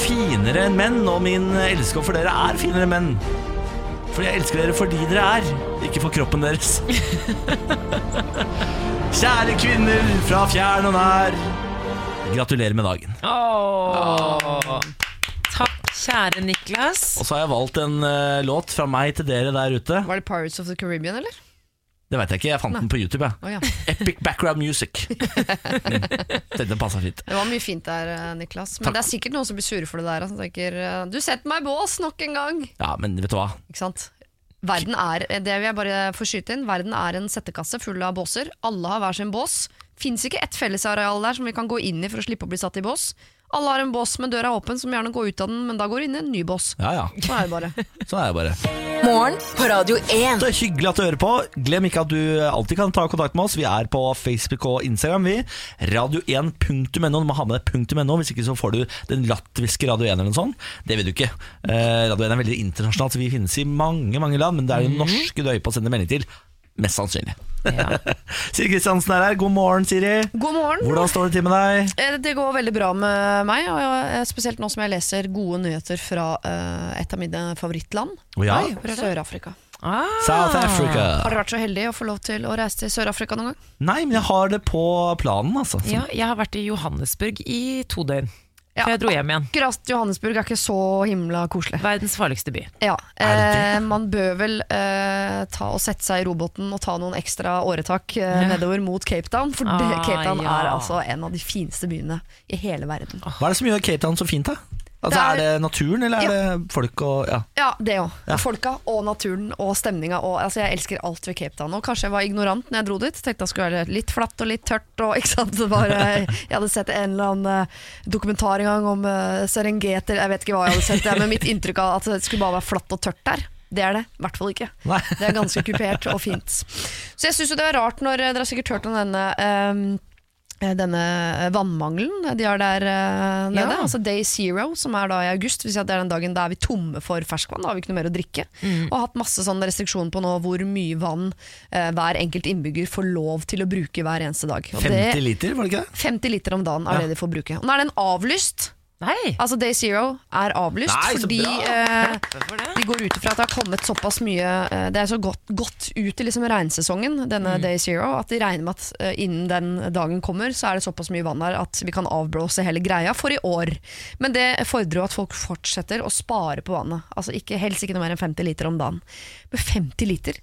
finere enn menn, og min elskov for dere er finere enn menn. Fordi jeg elsker dere fordi dere er, ikke for kroppen deres. Kjære kvinner fra fjern og nær. Gratulerer med dagen. Åh. Takk, kjære Niklas. Og så har jeg valgt en uh, låt fra meg til dere der ute. Var det Pirates of the Caribbean, eller? Det vet jeg ikke, jeg fant den på YouTube. Jeg. Oh, ja. Epic background music. Dette passa fint. Det var mye fint der, eh, Niklas. Men det er sikkert noen som blir sure for det der. Som tenker eh, 'du setter meg i bås nok en gang'. Ja, men vet du hva? Ikke sant? Verden er, det vil jeg bare få skyte inn, verden er en settekasse full av båser. Alle har hver sin bås. Fins ikke ett fellesareal der som vi kan gå inn i for å slippe å bli satt i bås. Alle har en bås med døra åpen, som gjerne går ut av den, men da går det inn i en ny bås. Ja, ja. Sånn er det bare. Sånn er det bare. Morgen på Radio 1. Det er hyggelig at du hører på. Glem ikke at du alltid kan ta kontakt med oss. Vi er på Facebook og Instagram. vi Radio1.no. Du må ha med deg .no, hvis ikke så får du den latviske Radio 1 eller noe sånt. Det vil du ikke. Eh, Radio 1 er veldig internasjonalt, så vi finnes i mange mange land, men det er jo norske du er på å sende melding til. Mest sannsynlig. Ja. Siri Kristiansen er her. God morgen, Siri. God morgen. Hvordan står det til med deg? Eh, Det går veldig bra med meg, og spesielt nå som jeg leser gode nyheter fra eh, et av mine favorittland, Oh, ja, er? Sør-Afrika. Ah. South Africa. Har dere vært så heldig å få lov til å reise til Sør-Afrika noen gang? Nei, men jeg har det på planen, altså. Ja, jeg har vært i Johannesburg i to døgn. Ja. Jeg dro hjem igjen. Akkurat Johannesburg er ikke så himla koselig. Verdens farligste by. Ja, eh, Man bør vel eh, ta og sette seg i roboten og ta noen ekstra åretak eh, nedover mot Cape Town. For Ah, Cape Town ja. er altså en av de fineste byene i hele verden. Hva er det som gjør Cape Town så fint, da? Altså, Det er, er- det naturen, eller er det folk og ja. Ja, det òg. Ja. Folka og naturen og stemninga. Og, altså, jeg elsker alt ved Cape Town. Og kanskje jeg var ignorant når jeg dro dit. Tenkte det skulle være litt flatt og litt tørt. Og, eh, jeg hadde sett en eller annen eh, dokumentar en gang om uh, Serengeti. Jeg vet ikke hva jeg hadde sett, men mitt inntrykk av at det skulle bare være flatt og tørt der. Det er det i hvert fall ikke. Nei. Det er ganske kupert og fint. Så jeg syns det var rart når eh, Dere har sikkert hørt om denne eh, denne vannmangelen de har der uh, nede. Ja. Altså Day Zero, som er da i august. Hvis det er den dagen da er vi tomme for ferskvann. Da har vi ikke noe mer å drikke. Og har hatt masse sånne restriksjoner på nå hvor mye vann uh, hver enkelt innbygger får lov til å bruke hver eneste dag. Og 50 det, liter, var det ikke det? 50 liter om dagen er Ja. det de får bruke. Og nå er den avlyst. Nei! Altså Day Zero er avlyst Nei, fordi eh, de går ut ifra at det har kommet såpass mye eh, Det er så godt, godt ut i liksom regnsesongen, denne Mm. Day Zero, at de regner med at eh, innen den dagen kommer, så er det såpass mye vann her at vi kan avblåse hele greia for i år. Men det fordrer jo at folk fortsetter å spare på vannet. Altså ikke, Helst ikke noe mer enn 50 liter om dagen. Men 50 liter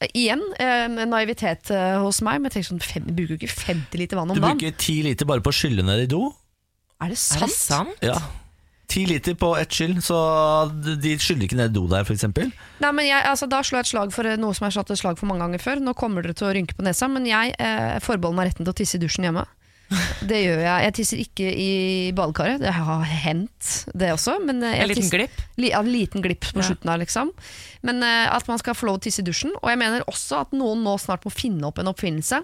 eh, Igjen eh, naivitet eh, hos meg, men jeg tenker sånn, fem, bruker jo ikke 50 liter vann om dagen. Du bruker 10 liter bare på å skylle ned i do. Er det Er sant? det sant? Ja. Ti liter på ett skyll, så de skyller ikke ned do der, f.eks. Nei, men jeg, altså, Da slår jeg et slag for noe som jeg har slått et slag for mange ganger før. Nå kommer dere til å rynke på nesa, men jeg eh, forbeholder meg retten til å tisse i dusjen hjemme. Det gjør jeg. Jeg tisser ikke i badekaret. Det har hendt, det også. Men eh, jeg En liten tisser- glipp? Li, ja, en liten glipp på Ja. slutten av liksom. Men uh, at man skal få lov å tisse i dusjen. Og jeg mener også at noen nå snart må finne opp en oppfinnelse.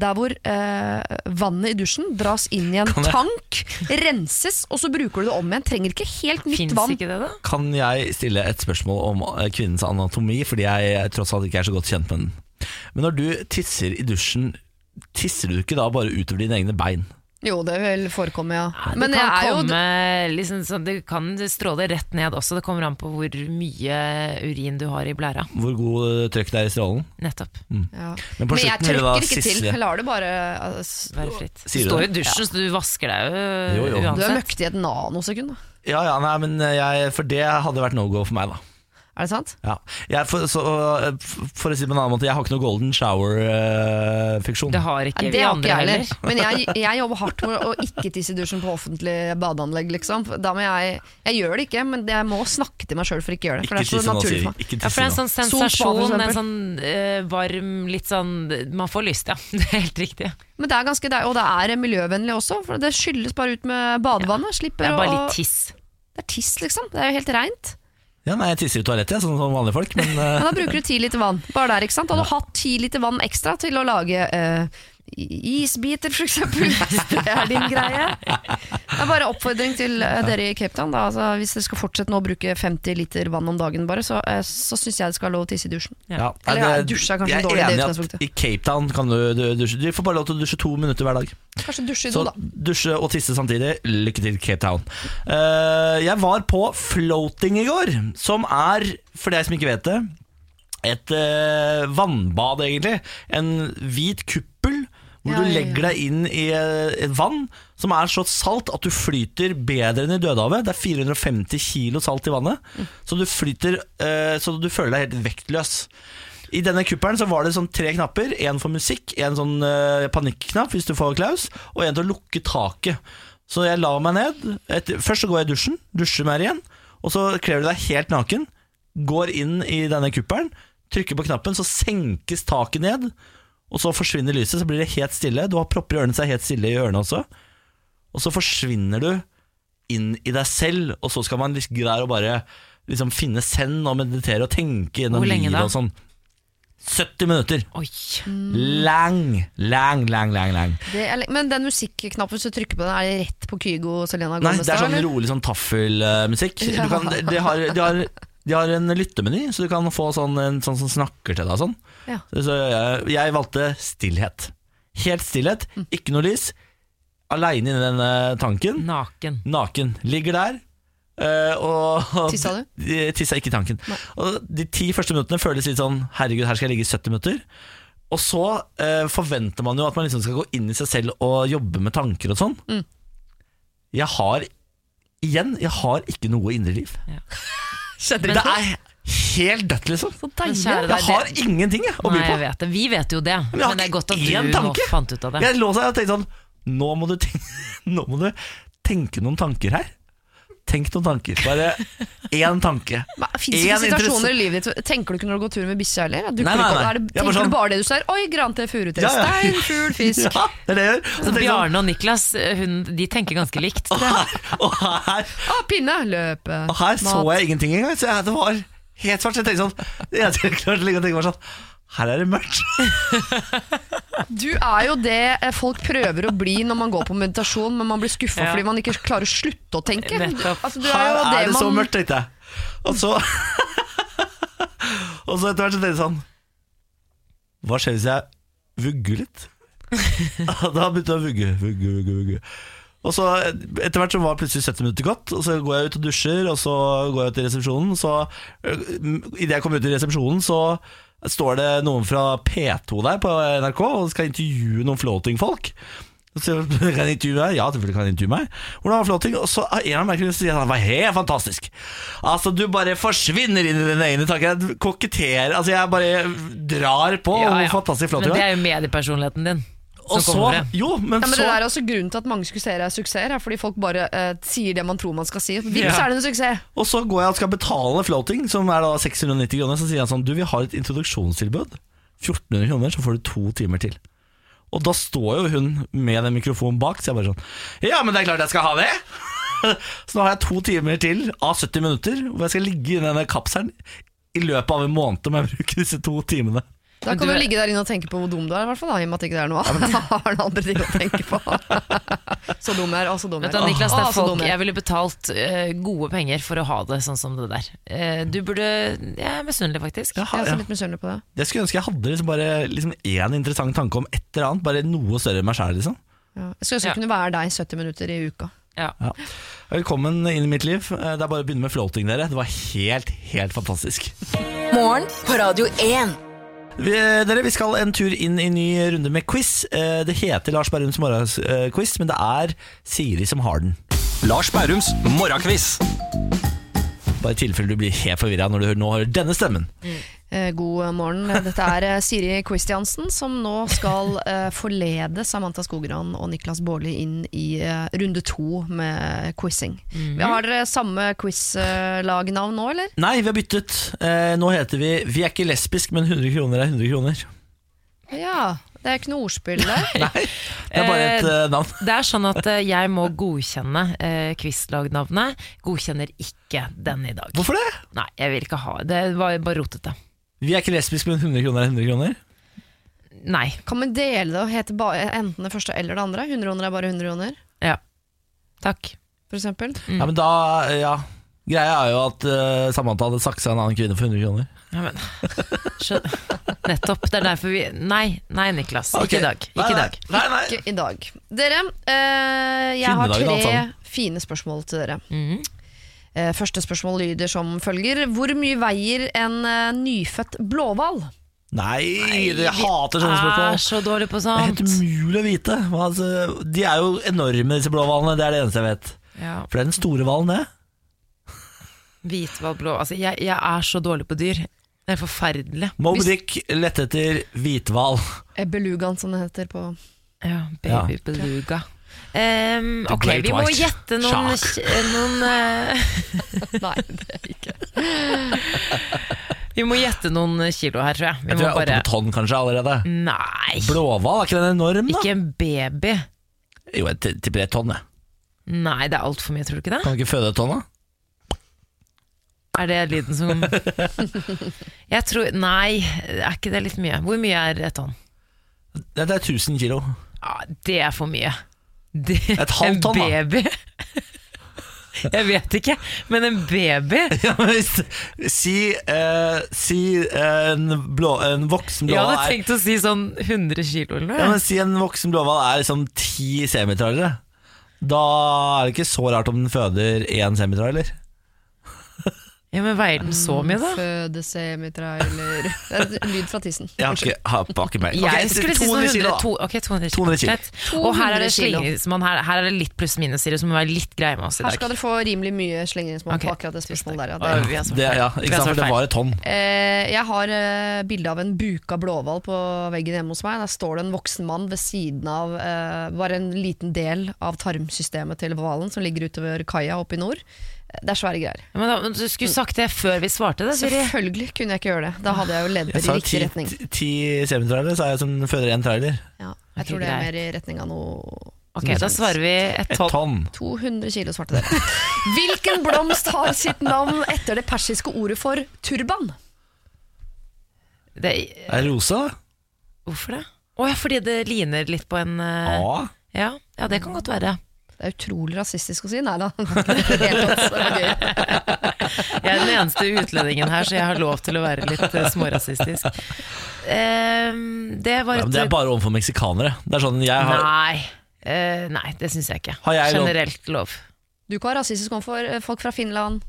Der hvor eh, vannet i dusjen dras inn i en tank, renses, og så bruker du det om igjen. Trenger ikke helt nytt Finns vann. ikke det, da? Kan jeg stille et spørsmål om eh, kvinnens anatomi, fordi jeg tross alt ikke er så godt kjent med den. Men når du tisser i dusjen, tisser du ikke da bare utover dine egne bein? Jo, det vil forekomme, ja. Ja, Men det kan er jo komme liksom, sånn, Det kan stråle rett ned også. Det kommer an på hvor mye urin du har i blæra. Hvor god eh, trøkk det er i strålen. Nettopp. ja. Men Men jeg trykker ikke til. siste Jeg lar det bare altså, Være fritt. Sier Du står i dusjen, så du vasker deg jo, Jo, jo. Du er uansett. møktig i et nanosekund, da. Ja, ja, nei, men jeg, For det hadde vært no go for meg, da. Er det sant? Ja. Jeg, for, så, for å si det på en annen måte, jeg har ikke noe golden shower-fiksjon. Det har ikke vi det har andre heller. heller. Men jeg, jeg jobber hardt med å ikke tisse i dusjen på offentlig badeanlegg, liksom. Da må jeg Jeg gjør det ikke, men jeg må snakke til meg sjøl for ikke å gjøre det. For ikke det er så naturlig for meg. Ikke Ja, for det er en sånn sensasjon, en sånn uh, varm, litt sånn Man får lyst, ja. Det er helt riktig. Men det er ganske deilig, og det er miljøvennlig også, for det skylles bare ut med badevannet. Det Slipper er bare litt tiss. Det er tiss, liksom. Det er jo helt reint. Ja, nei, jeg tisser i toalettet, jeg, sånn som vanlige folk. Men Men da bruker du ti liter vann. Bare der, ikke sant? Hadde du hatt ti liter vann ekstra til å lage eh, isbiter, eksempel, hvis det er din greie. Det er bare oppfordring til eh, dere i Cape Town. Da. Altså, hvis dere skal fortsette nå å bruke 50 liter vann om dagen, bare, så, uh, så syns jeg det skal være lov å tisse i dusjen. ja. Eller, ja, dusje er kanskje jeg en dårlig idé i enig i utgangspunktet. at I Cape Town kan du, du dusje. Du får bare lov til å dusje to minutter hver dag. Kanskje dusje i do, da. dusje og tisse samtidig. Lykke til, Cape Town. Uh, jeg var på floating i går, som er, for deg som ikke vet det, et eh, vannbad, egentlig. En hvit kuppel. Hvor Ja, du legger deg inn i eh, et vann som er så salt at du flyter bedre enn i Dødehavet. Det er 450 kilo salt i vannet, Mm. så du flyter eh, Så du føler deg helt vektløs. I denne kuppelen så var det sånn tre knapper. En for musikk, en sånn uh, panikknapp hvis du får klaus, og en til å lukke taket. Så jeg la meg ned. Først så går jeg i dusjen, dusjer mer igjen. Og så kler du deg helt naken, går inn i denne kuppelen, trykker på knappen, så senkes taket ned. Og så forsvinner lyset, så blir det helt stille. Du har propper i ørene, så er helt stille i ørene også. Og så forsvinner du inn i deg selv, og så skal man liksom greie å bare liksom finne send og meditere og tenke gjennom livet og sånn. 70 minutter. Oi. Lang, lang, lang, lang. lang. Det er, men den musikknappen, hvis du trykker på den, er det rett på Kygo og Selena Nei, det er sånn eller? rolig sånn taffelmusikk. Ja. De, har, de, de har en lyttemeny, så du kan få sånn, en sånn som snakker til deg. og Sånn. Ja. Så jeg, jeg valgte stillhet. Helt stillhet, Mm. ikke noe lys. Aleine inni denne tanken. Naken. Naken. Ligger der. eh, og Tissa du? Tissa ikke i tanken. Og de ti første minuttene føles litt sånn Herregud, her skal jeg ligge i 70 minutter. Og så eh, forventer man jo at man liksom skal gå inn i seg selv og jobbe med tanker og sånn. Mm. Jeg har Igjen, jeg har ikke noe indre liv. Skjedde Det er helt dødt, liksom. så deilig. kjære Jeg har det- ingenting jeg, å by Nei, jeg på. vet det. Vi vet jo det, men, men, det er godt at du nå tanke. fant ut av det. Jeg lå seg og tenkte sånn Nå må du tenke, nå må du tenke noen tanker her. Tenk noen tanker. Bare én tanke. Fins En ikke situasjoner i livet ditt Tenker du ikke når du går tur med bikkja heller? Nei, du nei, nei. Er det, tenker sånn- du bare det du ser? Oi, grante, furutre, Ja, ja. stein, fugl, fisk. Ja, det er det jeg gjør. Så tenker jeg sånn, Bjarne og Niklas hun, de tenker ganske likt. og her, og her, Ah, pinne, løpe, og her så jeg ingenting engang. Så jeg, det var helt svart. Så jeg tenkte sånn jeg klarte å tenke meg sånn Her er det mørkt. Du er jo det eh, folk prøver å bli når man går på meditasjon, men man blir skuffa Ja. fordi man ikke klarer å slutte å tenke. Altså, du er Her er det så man- mørkt, tenkte jeg. Og så Og så etter hvert så tenkte jeg sånn Hva skjer hvis jeg vugger litt? da begynte jeg å vugge, vugge, vugge, vugge. Og så Etter hvert så var plutselig 70 minutter gått, og så går jeg ut og dusjer, og så går jeg ut i resepsjonen. Så Idet jeg kommer ut i resepsjonen, så står det noen fra P2 der på NRK og skal intervjue noen floating-folk. Så kan jeg intervjue deg? Ja, selvfølgelig kan jeg intervjue meg. Hvordan var floating? Og så av en av merkene sier han det var helt fantastisk. Altså, du bare forsvinner inn i dine egne tanker. Jeg koketterer Altså, jeg bare drar på Ja, ja. fantastisk Men det er jo mediepersonligheten din Og så. Jo, men Ja, men så Det der er også grunnen til at mange suksesser er suksesser, er fordi folk bare eh, sier det man tror man skal si. Vips Ja. er det en suksess! Og så går jeg og skal betale floating, som er da 690 kroner. Så sier han sånn Du, vi har et introduksjonstilbud. 1400 kroner, så får du to timer til. Og da står jo hun med den mikrofonen bak, så jeg bare sånn Ja, men det er klart jeg skal ha det! så nå har jeg to timer til av 70 minutter, hvor jeg skal ligge i denne kapselen i løpet av en måned om jeg bruker disse to timene. Da kan du du ligge der inne og tenke på hvor dum du er, i hvert fall, da, i og med at det ikke er noe annet. Da har han andre ting å tenke på. så dum jeg er, og så dum jeg Vet du, er. Niklas, det er folk, jeg ville betalt uh, gode penger for å ha det sånn som det der. Uh, du burde Jeg er misunnelig, faktisk. Jeg, Jeg er også ja. litt misunnelig på det. jeg skulle ønske jeg hadde liksom bare liksom én interessant tanke om et eller annet. Bare noe større enn meg sjæl, liksom. Ja. Jeg skulle ønske Ja. jeg kunne være deg 70 minutter i uka. Ja. Ja. Velkommen inn i mitt liv. Eh, Det er bare å begynne med floating, dere. Det var helt, helt fantastisk. Morgen på Radio 1. Vi, dere, vi skal en tur inn i ny runde med quiz. Eh, Det heter Lars Berrums morgenquiz, men det er Siri som har den. Lars Bærums morgenquiz. Bare i tilfelle du blir helt forvirra når du hører- nå hører denne stemmen. Eh, God morgen. Dette er eh, Siri Kristiansen, som nå skal eh, forlede Samantha Skogran og Niklas Baarli inn i runde to med quizing. Vi Har dere samme quizlagnavn nå, eller? Nei, vi har byttet. Eh, Nå heter vi Vi er ikke lesbisk, men 100 kroner er 100 kroner. Ja, det er ikke noe ordspill der. Nei, det er bare et uh, navn. Det er sånn at eh, jeg må godkjenne uh, Quizlag-navnet. Godkjenner ikke den i dag. Hvorfor det? Nei, jeg vil ikke ha det. var bare rotete. Vi er ikke lesbiske, men 100 kroner er 100 kroner. Nei. Kan vi dele det og hete enten det første eller det andre? 100 kroner er bare 100 kroner, Ja. Takk. for eksempel. Ja, men da, ja Greia er jo at uh, Samantha hadde saksa en annen kvinne for 100 kroner. Ja, men, Nettopp. Det er derfor vi Nei, nei Niklas. Okay. Ikke i dag. Ikke nei, dag. Nei, nei. Ikke i dag. Dere, uh, jeg har tre altså. fine spørsmål til dere. Mhm. Uh, første spørsmål lyder som følger. Hvor mye veier en nyfødt blåhval? Nei, jeg hater sånne spørsmål. Er så dårlig på Det er helt umulig å vite. Altså, de er jo enorme, disse blåhvalene. Det er det eneste jeg vet. Ja. For det er den store hvalen, det. Hvithval, blå Altså, jeg, jeg er så dårlig på dyr. Det er forferdelig. Moby Dick lette etter hvithval. Eh, Belugaen, som det heter på Ja, baby beluga. Um, ok, vi må White gjette noen, noen uh, Nei, det er ikke Vi må gjette noen kilo her, tror jeg. Vi Jeg tror jeg er oppe på tonn kanskje allerede. Nei, Blåhval, er ikke den enorm, da? ikke en baby. Jo, jeg tipper et tonn, jeg. Nei, det er altfor mye, tror du ikke det? Kan du ikke føde et tonn, da? Er det lyden som Jeg tror Nei, er ikke det litt mye? Hvor mye er et tonn? Det det er 1000 kilo. Ja, det er for mye. Det, Et halvt tonn, da. En baby? Jeg vet ikke, men en baby? Ja, men hvis, si eh, si eh, en, blå, en voksen Jeg blåhval hadde er tenkt å si sånn 100 kilo eller ja, men Si en voksen blåhval er liksom 10 semitrallere. Da er det ikke så rart om den føder én semitraller. Ja, men Veier den så mye, da? fødesemitrailer Det er lyd fra tissen. Jeg har, har ikke. Jeg skulle si sånn 200 kilo, to, ok, 200 kilo. 200 kilo. Og her er det 200 slingringsmonn. Her, her er det litt pluss-minus, så må være litt greie med oss i Her skal dere få rimelig mye slingringsmonn okay. på akkurat det spørsmålet der. Ja. Det. ja, Det, ja, ikke sant, for det var et tonn. Eh, jeg har eh, bilde av en buka blåhval på veggen hjemme hos meg. Der står det en voksen mann ved siden av eh, bare en liten del av tarmsystemet til hvalen, som ligger utover kaia oppe i nord. Det er svære greier. Ja, Men da, men du skulle sagt det før vi svarte det, Siri. Selvfølgelig kunne jeg ikke gjøre det. Da hadde jeg jo ledd i riktig ti, retning. ti semitrailere, sa jeg som føder én trailer. Ja, jeg okay, tror det er greit. mer i retning av noe Ok, Da svarer vi et Et tonn. tonn. 200 kilo svarte dere. Hvilken blomst har sitt navn etter det persiske ordet for turban? Det, Er rosa? hvorfor det? Å ja, fordi det ligner litt på en uh, Ja. ja, ja, det kan godt være. Det er utrolig rasistisk å si. Nei da. Jeg er den eneste utlendingen her, så jeg har lov til å være litt eh, smårasistisk. Ehm, det var et men det er bare overfor meksikanere. Det er sånn, jeg har, Nei, eh, nei, det syns jeg ikke. Har jeg Generelt lov. Du kan være rasistisk overfor eh, folk fra Finland,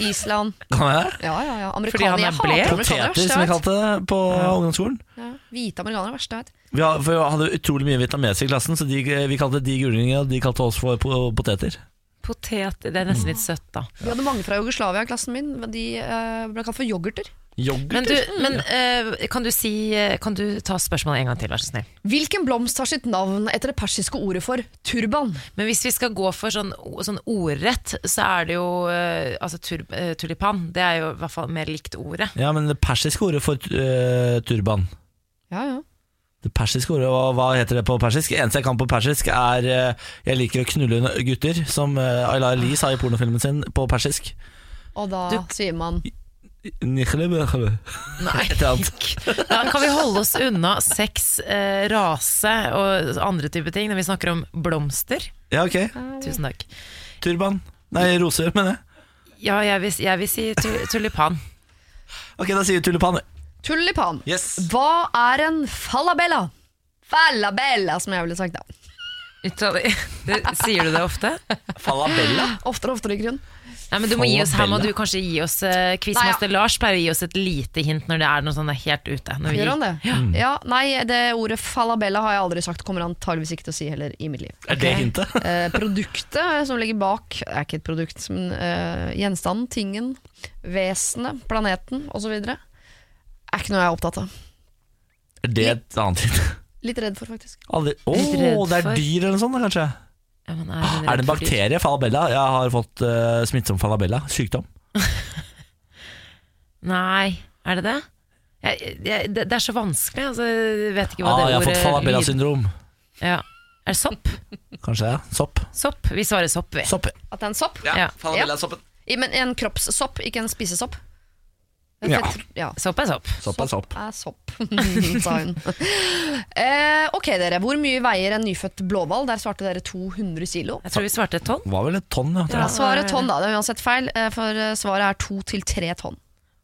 Island Kan jeg? Ja, ja, ja. Fordi han er Jeg ble? Poteter, som vi kalte det på ungdomsskolen. Ja, hvite amerikanere er verste jeg vet. Vi ha- for vi hadde utrolig mye vietnamesere i klassen, så de, vi kalte de gulringene, og de kalte oss for poteter poteter. Potet, det er nesten litt søtt, da. Vi hadde mange fra Jugoslavia i klassen min. men De eh, ble kalt for yoghurter. Yoghurt? Men, du, men eh, kan du si eh, Kan du ta spørsmålet en gang til, vær så snill? Hvilken blomst har sitt navn etter det persiske ordet for turban? Men hvis vi skal gå for sånn, sånn ordrett, så er det jo eh, Altså tur, eh, tulipan. Det er jo i hvert fall mer likt ordet. Ja, men det persiske ordet for eh, turban Ja, ja. Det persiske ordet, hva, hva heter det på persisk? Eneste jeg kan på persisk er eh, Jeg liker å knulle gutter, som uh, Aylar Ali sa i pornofilmen sin på persisk. Og da Du- sier man. Nei. Da kan vi holde oss unna sex, eh, rase og andre typer ting når vi snakker om blomster. Ja, ok. Tusen takk. Turban. Nei, roser, mener jeg. Ja, jeg vil, jeg vil si tu, tulipan. Ok, da sier vi tulipan. tulipan. Yes. Hva er en falabella? Falabella, som jeg ville sagt da. Sier du det ofte? Falabella? Oftere og oftere, Grunn. Nei, men du må gi oss, Her må du kanskje gi oss uh, Quizmaster Lars pleier å gi oss et lite hint når det er noe sånn helt ute. Når vi, Gjør han det? Ja. Nei, det ordet falabella har jeg aldri sagt. Kommer antageligvis ikke til å si heller i mitt liv. Er det hintet? Eh, produktet som ligger bak, er ikke et produkt, men eh, gjenstanden, tingen, vesenet, planeten osv. er ikke noe jeg er opptatt av. Er det et annet hint? Litt redd for, faktisk. Aldri. Redd det er dyr eller noe sånt, kanskje? Ja, men er, Er det en bakterie? Falabella? Jeg har fått uh, smittsom falabella. Sykdom. Nei, er det det? Jeg, jeg, det, det er så vanskelig. Altså, jeg vet ikke hva Ah, det jeg har fått falabella-syndrom. Ja. Er det sopp? Kanskje, ja. Sopp. Sopp? Vi svarer sopp, vi. Sopp. At det er en sopp? Ja. Falabella-soppen. I- Men en kroppssopp, ikke en spisesopp? Ja. ja. Sopp er sopp. Sopp er sopp. er sopp, sa hun. Eh, ok, dere. Hvor mye veier en nyfødt blåhval? Der svarte dere 200 kilo. Jeg tror vi svarte et tonn. Var vel et tonn, ja. Ja, svaret tonn, da. Det er uansett feil, eh, for eh, svaret er to til tre tonn.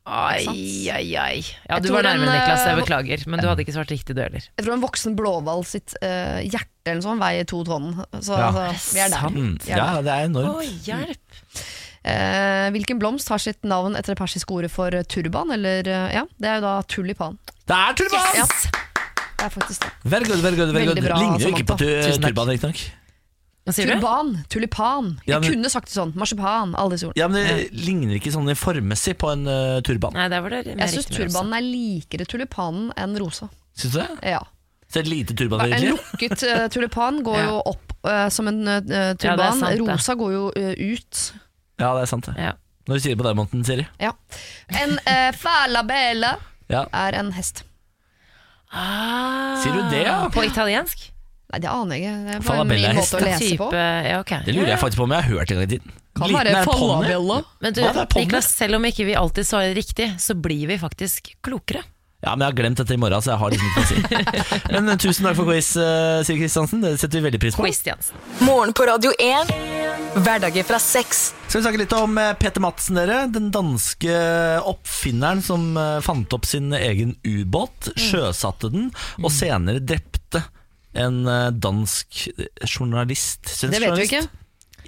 Ai, ai, ai. Ja, du var nærmere, Niklas. Jeg eh, beklager. Men du hadde ikke svart riktig, du heller. Jeg tror en voksen blåhval sitt uh, hjerte eller sånn veier to tonn. Så Ja. altså, vi er der. Sant. Vi er ja, det er Å, enormt. hjelp. Eh, hvilken blomst har sitt navn etter det persiske ordet for eh, turban? Eller, eh, ja, det er jo da tulipan. Det er turban! Ja, det er faktisk det. Very good, very good. Very Veldig good. bra, Ligner jo ikke på Samantha. tu- Tusen takk. turban, riktignok. Hva sier du? Turban, tulipan. Ja, Jeg men- kunne sagt det sånn. Marsipan. Alle disse ordene. Ja, men det ligner ikke sånn formmessig på en uh, turban. Nei, der var det mer Jeg syns riktig med rosa. turbanen er likere tulipanen enn rosa. Syns du det? Ja. Så et lite turban, En egentlig? lukket eh, tulipan går Ja. jo opp eh, som en eh, Ja, er turban. sant, det. rosa går jo eh, ut. Ja, det er sant, det. Ja. Når du sier det på den måten, Siri. Ja. En uh, falabella Ja. er en hest. Ah, Sier du det, ja? På italiensk? Nei, det aner jeg ikke. Det er bare Falabella min er måte å hest, lese Type, på. ja, ok. Det lurer jeg faktisk på om jeg har hørt en gang i tiden. Kan Liten være er en ponni. falabella. Men du, Hva, det er ponni? Niklas, selv om ikke vi alltid svarer riktig, så blir vi faktisk klokere. Ja, men jeg har glemt dette i morgen, så jeg har liksom ikke noe å si. Men eh, tusen takk for quiz, uh, Siri Kristiansen. Det setter vi veldig pris på. Christiansen. Morgen på Radio 1. Hverdager fra seks. Skal vi snakke litt om eh, Peter Madsen, dere. Den danske oppfinneren som eh, fant opp sin egen ubåt, sjøsatte den, og senere drepte en eh, dansk journalist. Svensk Det vet vi ikke.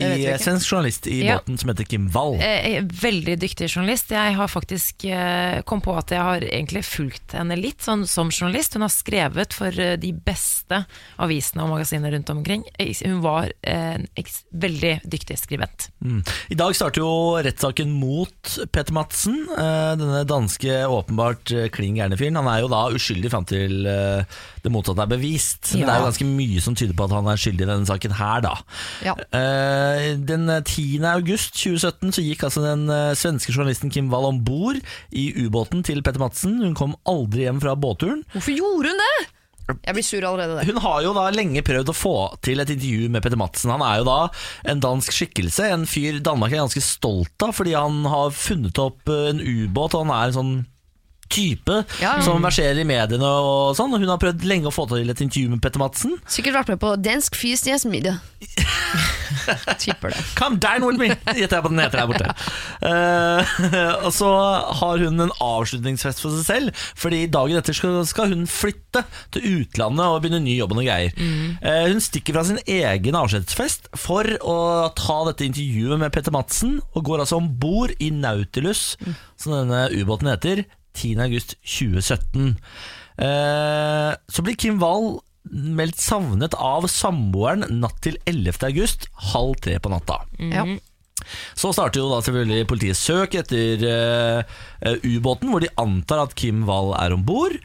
I, svensk journalist i Ja. båten som heter Kim Wall. Eh, veldig dyktig journalist. Jeg har faktisk eh, kom på at jeg har egentlig fulgt henne litt sånn, som journalist. Hun har skrevet for eh, de beste avisene og magasinene rundt omkring. Eh, Hun var eh, en veldig dyktig skribent. Mm. I dag starter jo rettssaken mot Peter Madsen. eh, Denne danske åpenbart eh, klin gærne fyren. Han er jo da uskyldig fram til eh, det motsatte er bevist. Men det er jo ganske mye som tyder på at han er skyldig i denne saken her, da. Ja. Eh, Den 10. august 2017 så gikk altså den eh, svenske journalisten Kim Wall om bord i ubåten til Petter Madsen. Hun kom aldri hjem fra båtturen. Hvorfor gjorde hun det? Jeg blir sur allerede der. Hun har jo da lenge prøvd å få til et intervju med Petter Madsen. Han er jo da en dansk skikkelse, en fyr Danmark er ganske stolt av, fordi han har funnet opp eh, en ubåt, og han er en sånn type Ja. som verserer i mediene og sånn. Hun har prøvd lenge å få til et intervju med Petter Madsen. Sikkert vært med på Dansk Fyrstjernsmiddag. Tipper det. Come dine with me, gjetter jeg på den heter der borte. Uh, og så har hun en avslutningsfest for seg selv, Fordi dagen etter skal, skal hun flytte til utlandet og begynne ny jobb og noe greier. Eh, hun stikker fra sin egen avskjedsfest for å ta dette intervjuet med Petter Madsen, og går altså om bord i Nautilus, som denne ubåten heter, 10. august 2017. Eh, så blir Kim Wall meldt savnet av samboeren natt til 11. august, halv tre på natta. Ja. Så starter jo da selvfølgelig politiet søk etter uh, ubåten, hvor de antar at Kim Wall er om bord.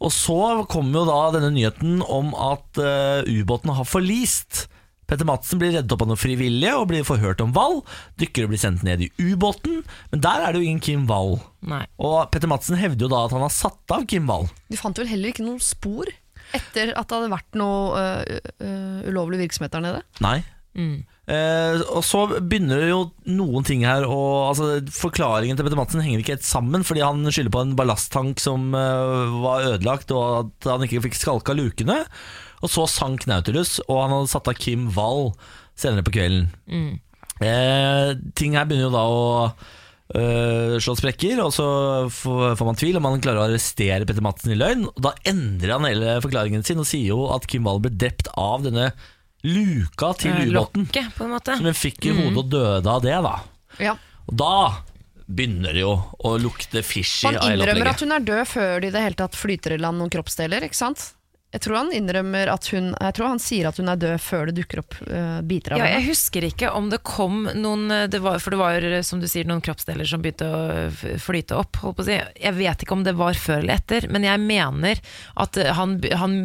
Og så kommer jo da denne nyheten om at uh, ubåten har forlist. Petter Madsen blir reddet opp av noen frivillige og blir forhørt om Wall. Dykkere blir sendt ned i ubåten, men der er det jo ingen Kim Wall. Nei. Og Petter Madsen hevder jo da at han har satt av Kim Wall. Du fant vel heller ikke noen spor etter at det hadde vært noe uh, uh, ulovlig virksomhet der nede? Nei. Eh, og så begynner det jo noen ting her og, altså, Forklaringen til Petter Madsen henger ikke helt sammen, fordi han skylder på en ballasttank som eh, var ødelagt, og at han ikke fikk skalka lukene. Og så sank Nautilus, og han hadde satt av Kim Wall senere på kvelden. Eh, ting her begynner jo da å øh, slå sprekker, og så får, man tvil om han klarer å arrestere Petter Madsen i løgn. Og da endrer han hele forklaringen sin og sier jo at Kim Wall ble drept av denne luka til Eh, ubåten. Lokket, på en måte. Som hun fikk i hodet og døde av det, da. Ja. Og da begynner det jo å lukte fishy Man innrømmer at hun er død før de det hele tatt flyter i land noen kroppsdeler, ikke sant? Jeg tror han innrømmer at hun Jeg tror han sier at hun er død før det dukker opp uh, biter av Ja, henne. jeg husker ikke om det kom noen eh, det var, For det var som du sier noen kroppsdeler som begynte å flyte opp. Holdt på å si. Jeg vet ikke om det var før eller etter, men jeg mener at eh, han, han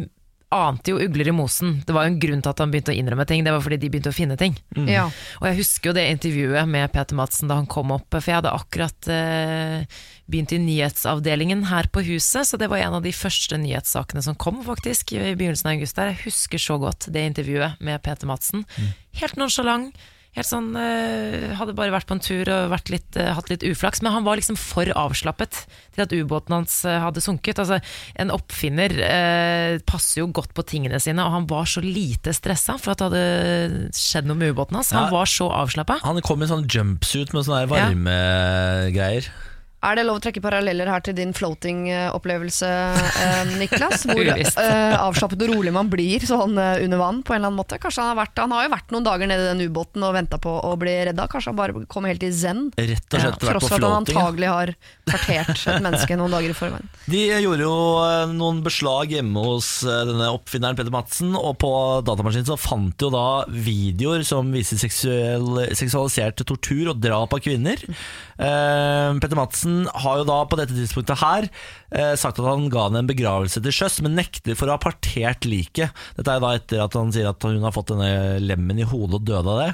ante jo ugler i mosen. Det var jo en grunn til at han begynte å innrømme ting. Det var fordi de begynte å finne ting. Ja. Og jeg husker jo det intervjuet med Peter Madsen da han kom opp, for jeg hadde akkurat eh, begynt i nyhetsavdelingen her på huset, så det var en av de første nyhetssakene som kom, faktisk, i begynnelsen av august der. Jeg husker så godt det intervjuet med Peter Madsen. Helt nonsjalant. Helt sånn, eh, Hadde bare vært på en tur og litt, eh, hatt litt uflaks, men han var liksom for avslappet til at ubåten hans eh, hadde sunket. Altså, En oppfinner eh, passer jo godt på tingene sine, og han var så lite stressa for at det hadde skjedd noe med ubåten hans. Han Ja. var så avslappa. Han kom i sånn jumpsuit med sånne varmegreier. varmegreier. Er det lov å trekke paralleller her til din floating-opplevelse, eh, Niklas? Hvor eh, avslappet og rolig man blir sånn eh, under vann på en eller annen måte. Kanskje Han har, vært, han har jo vært noen dager nede i den ubåten og venta på å bli redda. Kanskje han bare kom helt i zen? Rett og slett vært Tross på at han antagelig har partert et menneske noen dager i forveien. De gjorde jo eh, noen beslag hjemme hos eh, denne oppfinneren Peter Madsen, og på datamaskinen så fant de jo da videoer som viser seksuell, seksualisert tortur og drap av kvinner. Eh, Petter Madsen har jo da på dette tidspunktet her eh, sagt at han ga henne en begravelse til sjøs, men nekter for å ha partert liket. Dette er da etter at han sier at hun har fått denne lemmen i hodet og døde av det.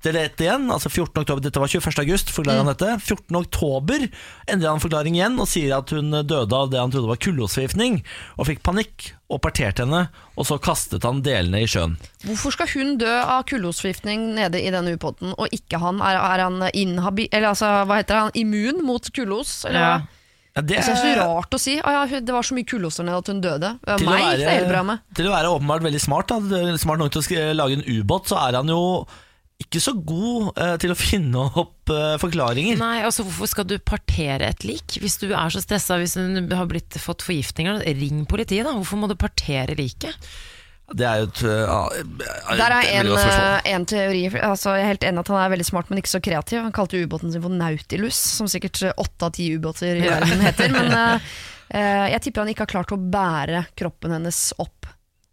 Etter dette igjen, altså 14. oktober, dette var 21. august, forklarer han dette. 14. oktober endrer han forklaring igjen og sier at hun døde av det han trodde var kullosforgiftning, og fikk panikk og parterte henne, og så kastet han delene i sjøen. Hvorfor skal hun dø av kullosforgiftning nede i denne ubåten, og ikke han? Er, er han inhabi... Eller altså, hva heter? Han immun mot kullos? Eller Ja. Ja, det Jeg det er så rart å si. Ah, ja, det var så mye kullos der nede at hun døde. Til meg gikk det helt bra med. til å være åpenbart veldig smart, da. smart nok til å lage en ubåt, så er han jo ikke så god eh, til å finne opp eh, forklaringer. Nei, altså Hvorfor skal du partere et lik? Hvis du er så stressa, hvis hun har blitt, fått forgiftninger, ring politiet. da Hvorfor må du partere liket? Det er jo et uh, Der er en, eh, en teori. Altså, jeg er helt enig at han er veldig smart, men ikke så kreativ. Han kalte ubåten sin for Nautilus, som sikkert åtte av ti ubåter i verden heter. Men eh, eh, jeg tipper han ikke har klart å bære kroppen hennes opp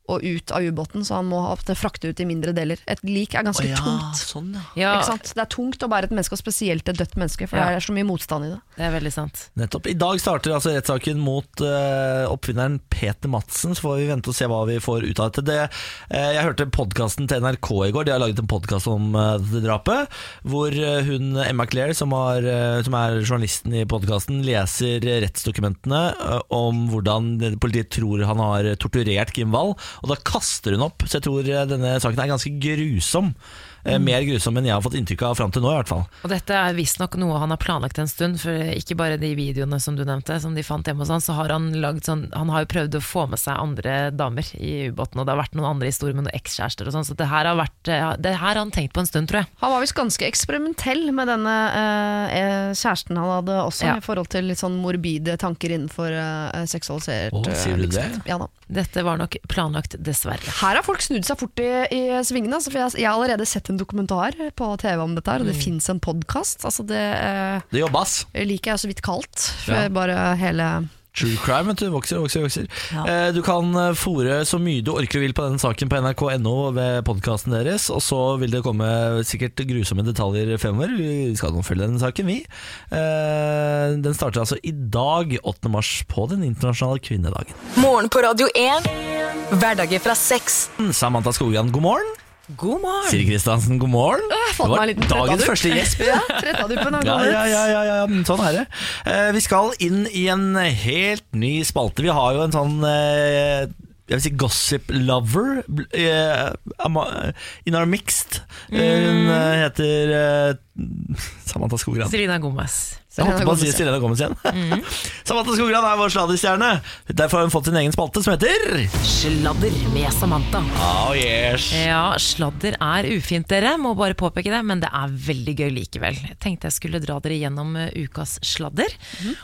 og ut av ubåten, så han må ha frakte ut i mindre deler. Et lik er ganske oh, ja, tungt. sånn, ja. Ja, Ikke sant? Det er tungt å bære et menneske, og spesielt et dødt menneske, for Ja. det er så mye motstand i det. det er veldig sant. Nettopp. I dag starter altså rettssaken mot uh, oppfinneren Peter Madsen, så får vi vente og se hva vi får ut av dette. Det, uh, jeg hørte podkasten til NRK i går, de har laget en podkast om uh, drapet, hvor hun Emma Claire, som, har, som er journalisten i podkasten, leser rettsdokumentene om hvordan politiet tror han har torturert Kim Wall, og da kaster hun opp. Så jeg tror eh, denne saken er ganske grusom. Eh, Mer grusom enn jeg har fått inntrykk av fram til nå, i hvert fall. Og dette er visstnok noe han har planlagt en stund, for ikke bare de videoene som du nevnte, som de fant hjemme hos han, så har han lagd sånn Han har jo prøvd å få med seg andre damer i ubåten, og det har vært noen andre historier med noen ekskjærester og sånn, så det her har vært Det her har han tenkt på en stund, tror jeg. Han var visst ganske eksperimentell med denne eh, eh, kjæresten han hadde også, Ja. i forhold til litt sånn morbide tanker innenfor eh, seksualisert eh, sier du det? Ja, da. Dette var nok planlagt, dessverre. Her har folk snudd seg fort i, i svingene. Altså, for jeg, jeg har allerede sett en dokumentar på TV om dette, her, og det Mm. fins en podkast. Altså, det eh, Det jobbes. liker jeg så vidt kaldt. For Ja. Bare hele True crime vet du, vokser og vokser. vokser. Ja. Eh, Du kan eh, fòre så mye du orker og vil på denne saken på nrk.no ved podkasten deres. Og så vil det komme sikkert grusomme detaljer fremover. Vi skal nå følge denne saken, vi. Eh, Den starter altså i dag, 8. mars, på den internasjonale kvinnedagen. Morgen på Radio 1. Hverdager fra 6. Samantha Skogran, god morgen. God morgen! Siri Kristiansen, god morgen. Det var dagens første gjesp. Ja, Ja, ja, ja, ja, ja, sånn er det. Eh, vi skal inn i en helt ny spalte. Vi har jo en sånn eh, jeg vil si gossip lover eh, in our mixed. Eh, hun eh, heter Samantha Skogran. Selina Gomez. Jeg holdt på å si Selena Gomez igjen. Samantha Skogran er vår sladderstjerne. Derfor har hun fått sin egen spalte som heter Sladder med Samantha. Oh yes. Ja, sladder er ufint, dere. Må bare påpeke det, men det er veldig gøy likevel. Jeg tenkte jeg skulle dra dere gjennom eh, ukas sladder.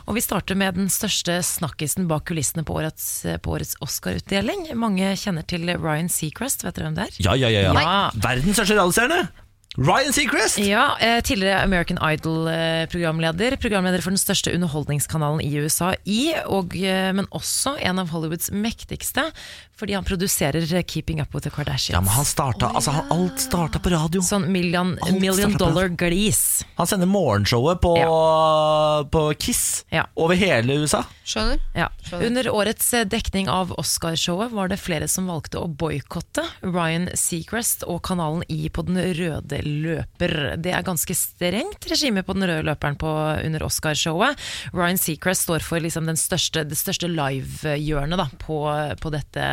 Og vi starter med den største snakkisen bak kulissene på årets, på årets Oscar-utdeling. Mange kjenner til Ryan Seacrest, vet dere hvem det er? Ja, ja, ja. ja. Ja. Verdens største radiostjerne. Ryan Seacrest. Ja, eh, tidligere American Idol-programleder. Programleder for den største underholdningskanalen i USA, i, og, eh, men også en av Hollywoods mektigste, fordi han produserer eh, Keeping Up With The Kardashians. Ja, men han starta, altså, han, alt starta på radio. Sånn million, million dollar glis. Han sender morgenshowet på, på Kiss Ja. over hele USA. Skjønner? Ja. Skjønner. Under årets eh, dekning av Oscarshowet var det flere som valgte å boikotte Ryan Seacrest og kanalen I på den røde løper. Det er ganske strengt regime på den røde løperen på, under Oscarshowet. Ryan Seacrest står for liksom den største, det største livehjørnet på, på dette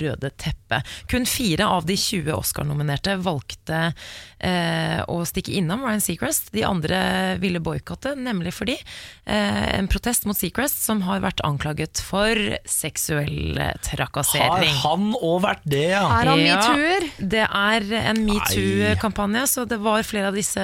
røde teppet. Kun fire av de 20 Oscar-nominerte valgte eh, å stikke innom Ryan Seacrest. De andre ville boikotte, nemlig fordi eh, en protest mot Seacrest, som har vært anklaget for seksuell trakassering. Har han òg vært det, ja? Er han Ja. metoo-er? Det er en metoo-kampanje, så det var flere av disse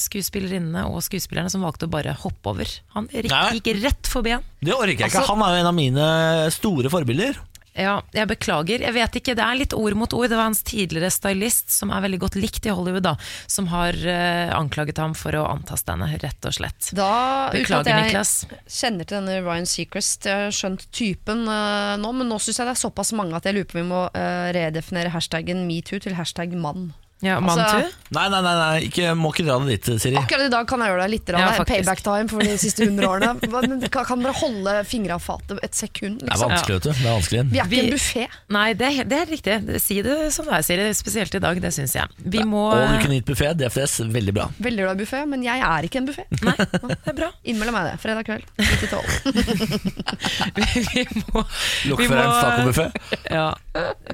skuespillerinnene og skuespillerne som valgte å bare hoppe over. Han gikk, gikk rett forbi han. Det orker jeg ikke. Altså- Han er jo en av mine store forbilder. Ja, jeg beklager. Jeg vet ikke, Det er litt ord mot ord. Det var hans tidligere stylist, som er veldig godt likt i Hollywood, da, som har uh, anklaget ham for å antaste henne, rett og slett. Da, Beklager, jeg Niklas. kjenner til denne Ryan Seacrest, jeg har skjønt typen uh, nå, men nå syns jeg det er såpass mange at jeg lurer på om vi må uh, redefinere hashtaggen metoo til hashtag mann. Ja, Altså- Nei, nei, nei, nei. Ikke, må ikke dra det dit, Siri. Akkurat i dag kan jeg gjøre det litt. Ja, Ja, payback time for de siste hundre årene. Men kan, kan dere holde fingra av fatet et sekund? Det er Liksom? vanskelig, vet du. Det er vanskelig. Vi er ikke Vi- en buffé. Nei, det er, det er riktig. Si det som det er, Siri. Spesielt i dag, det syns jeg. Vi må Og du kunne gitt buffé, DFS, veldig bra. Veldig glad i buffé, men jeg er ikke en buffé. Nei, det er bra. Innmellom meg det. Fredag kveld, 9 til 12. Vi må, vi Lokførerens må- tacobuffé. Ja.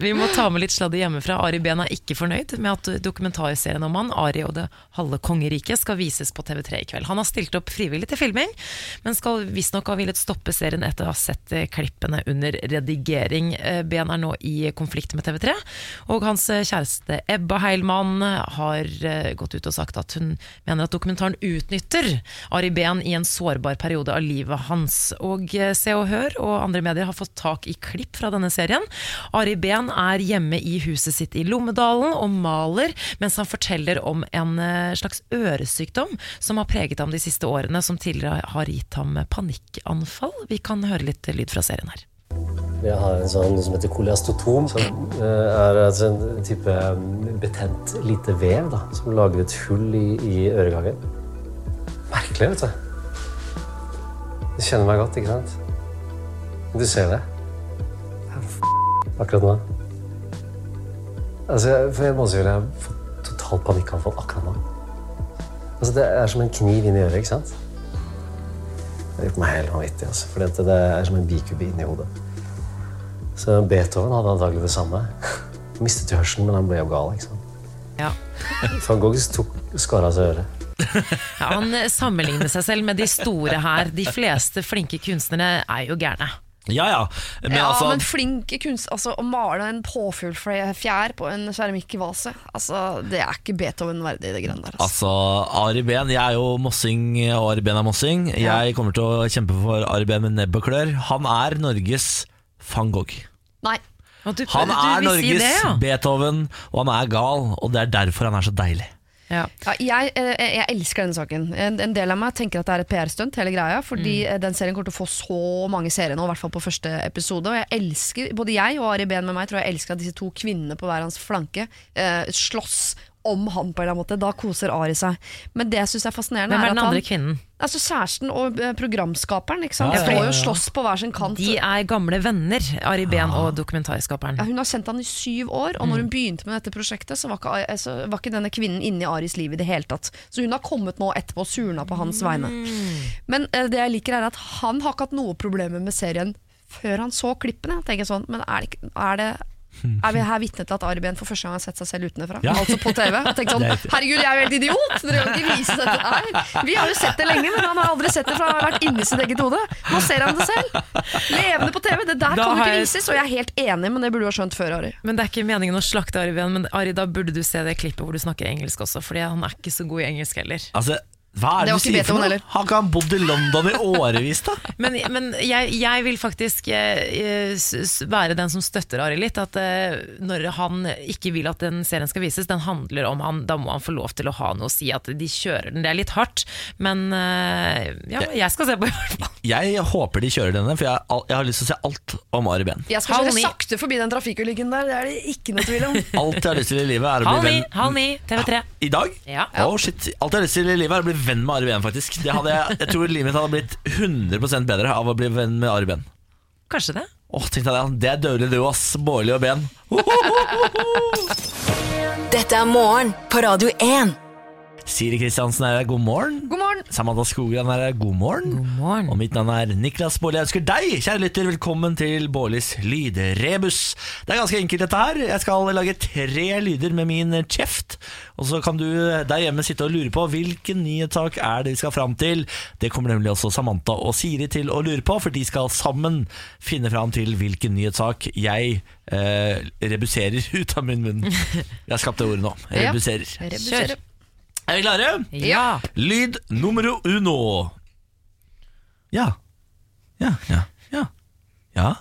Vi må ta med litt sladder hjemmefra. Ari Behn er ikke fornøyd med at dokumentarserien om han, Ari og det halve kongeriket, skal vises på TV3 i kveld. Han har stilt opp frivillig til filming, men skal visstnok ha villet stoppe serien etter å ha sett eh, klippene under redigering. Ben er nå i konflikt med TV3, og hans eh, kjæreste Ebba Heilmann har eh, gått ut og sagt at hun mener at dokumentaren utnytter Ari Ben i en sårbar periode av livet hans. Og eh, Se og Hør og andre medier har fått tak i klipp fra denne serien. Ari Ben er hjemme i huset sitt i Lommedalen og maler mens han forteller om en eh, slags øresykdom som har preget ham de siste årene, som tidligere har gitt ham panikkanfall. Vi kan høre litt lyd fra serien her. Jeg har en sånn som heter koleastotom, som eh, er altså en type mm, betent lite vev da, som lager et hull i, i øregangen. Merkelig, vet du. Du kjenner meg godt, ikke sant? Du ser det. Akkurat nå. Altså, for en måned siden jeg fått totalt panikkanfall akkurat nå. Altså, det er som en kniv inn i øret, ikke sant? Det har gjort meg helt vanvittig, altså, for det er som en bikube inni hodet. Så Beethoven hadde antagelig det samme. Mistet hørselen, men han ble jo gal. ikke sant? Ja. Van Gogh tok, skar av seg øret. Ja, han sammenligner seg selv med de store her. De fleste flinke kunstnere er jo gærne. Ja, ja. Men ja, altså men flinke kunst Altså, å male en påfuglfjær på en keramikkvase altså, Det er ikke Beethoven verdig, det greiene der. Altså. Altså, Ari Behn, Jeg er jo mossing, og Ari Behn er mossing. Jeg kommer til å kjempe for Ari Behn med nebb og klør. Han er Norges van Gogh. Nei. Du, Han du er Norges si det, ja. Beethoven, og han er gal. Og det er derfor han er så deilig. Ja. Ja, jeg, eh, jeg elsker denne saken. En, en del av meg tenker at det er et PR-stunt, hele greia. Fordi Mm. eh, den serien kommer til å få så mange seere nå, i hvert fall på første episode. Og jeg elsker, både jeg og Ari Behn med meg tror jeg elsker at disse to kvinnene på hver hans flanke eh, slåss om han på en eller annen måte. Da koser Ari seg. Men det jeg syns er fascinerende, Hvem er den andre han kvinnen? Altså kjæresten og eh, programskaperen ikke sant? Ja, ja, står ja, jo ja. slåss på hver sin kant. De er gamle venner, Ari Behn og dokumentarskaperen. Ja, hun har kjent han i syv år, og Mm. når hun begynte med dette prosjektet, så var ikke, altså, var ikke denne kvinnen inne i Aris liv i det hele tatt. Så hun har kommet nå etterpå og surna på hans vegne. Mm. Men uh, det jeg liker, er at han har ikke hatt noe problemer med serien før han så klippene. Jeg tenker sånn, men er det, er det er vi her vitne til at Ari Behn for første gang har sett seg selv utenfra. Ja. Altså på TV. Og tenkt sånn er. Herregud, jeg er jo helt idiot! Dere kan ikke vise dette her. Vi har jo sett det lenge, men han har aldri sett det, for han har vært inni sitt eget hode. Nå ser han det selv. Levende på TV. Det der Da kan jo ikke jeg- vises, og jeg er helt enig, men det burde du ha skjønt før, Ari. Men det er ikke meningen å slakte Ari Behn, men Ari, da burde du se det klippet hvor du snakker engelsk også, Fordi han er ikke så god i engelsk heller. Altså, hva er det, Det du sier for noe? Har ikke han bodd i London i årevis, da? Men, men jeg, jeg vil faktisk s- være den som støtter Ari litt. At uh, når han ikke vil at den serien skal vises, den handler om han, da må han få lov til å ha noe å si. At de kjører den. Det er litt hardt, men uh, ja, jeg skal se på i hvert fall. Jeg håper de kjører denne, for jeg, al- jeg har lyst til å se alt om Ari Behn. Jeg skal kjøre sakte forbi den trafikkulykken der, det er det ikke noe tvil om. Alt jeg har lyst til i livet, er å Halv bli ni, venn halv ni, TV3. I dag? Ja. Oh, shit. Alt jeg har lyst til i livet, er å bli venn med Ari Behn, faktisk. Det hadde jeg, jeg tror livet mitt hadde blitt 100% bedre av å bli venn med Ari Behn. Kanskje det. Åh, tenkte jeg det. Det er dødelig du, ass. Bårli og Ben. Dette er morgen på Radio 1. Siri Kristiansen er her, god morgen. God morgen! Samantha Skogran er her, god morgen. God morgen. Og mitt navn er Niklas Baarli. Jeg ønsker deg, kjære lytter, velkommen til Baarlis lydrebus. Det er ganske enkelt dette her. Jeg skal lage tre lyder med min kjeft. Og så kan du der hjemme sitte og lure på hvilken nyhetssak er det vi skal fram til. Det kommer nemlig også Samantha og Siri til å lure på, for de skal sammen finne fram til hvilken nyhetssak jeg eh, rebuserer ut av min munn. Jeg har skapt det ordet nå. Rebuserer. Ja. Rebuserer. Er vi klare? Ja. Lyd numero uno. Ja. Ja, ja, ja. Ja.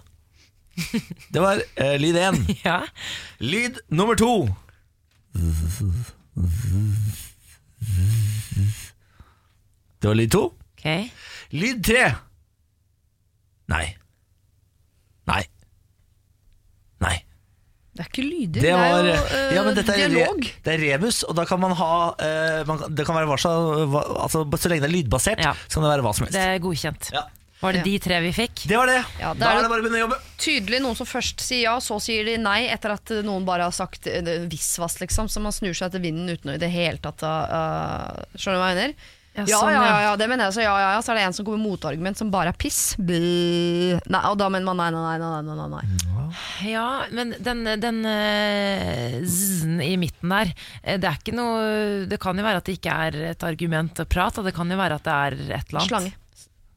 Det var eh, lyd én. ja. Lyd nummer to. Det var lyd to. Ok. Lyd tre. Nei. Nei. Det er ikke lyder, Det var det er jo øh, ja, men dette er, dialog. Det er rebus, og da kan man ha eh, man, Det kan være hva altså, Så lenge det er lydbasert, Ja. så kan det være hva som helst. Det er godkjent. Ja. Var det Ja. de tre vi fikk? Det var det. Ja, det da er er det bare å begynne å jobbe. Tydelig noen som først sier ja, så sier de nei, etter at øh, noen bare har sagt øh, visvas, liksom. Så man snur seg etter vinden uten å i det hele tatt øh, Skjønner du hva jeg mener? Ja, ja, sånn, ja, ja, det mener jeg. Så ja, ja, ja, så er det en som kommer med motargument som bare er piss. Nei, og da mener man nei, nei, nei. nei, nei, nei. Ja, men den, den uh, z-en i midten der, eh, det er ikke noe Det kan jo være at det ikke er et argument og prat, og det kan jo være at det er et eller annet. Slange.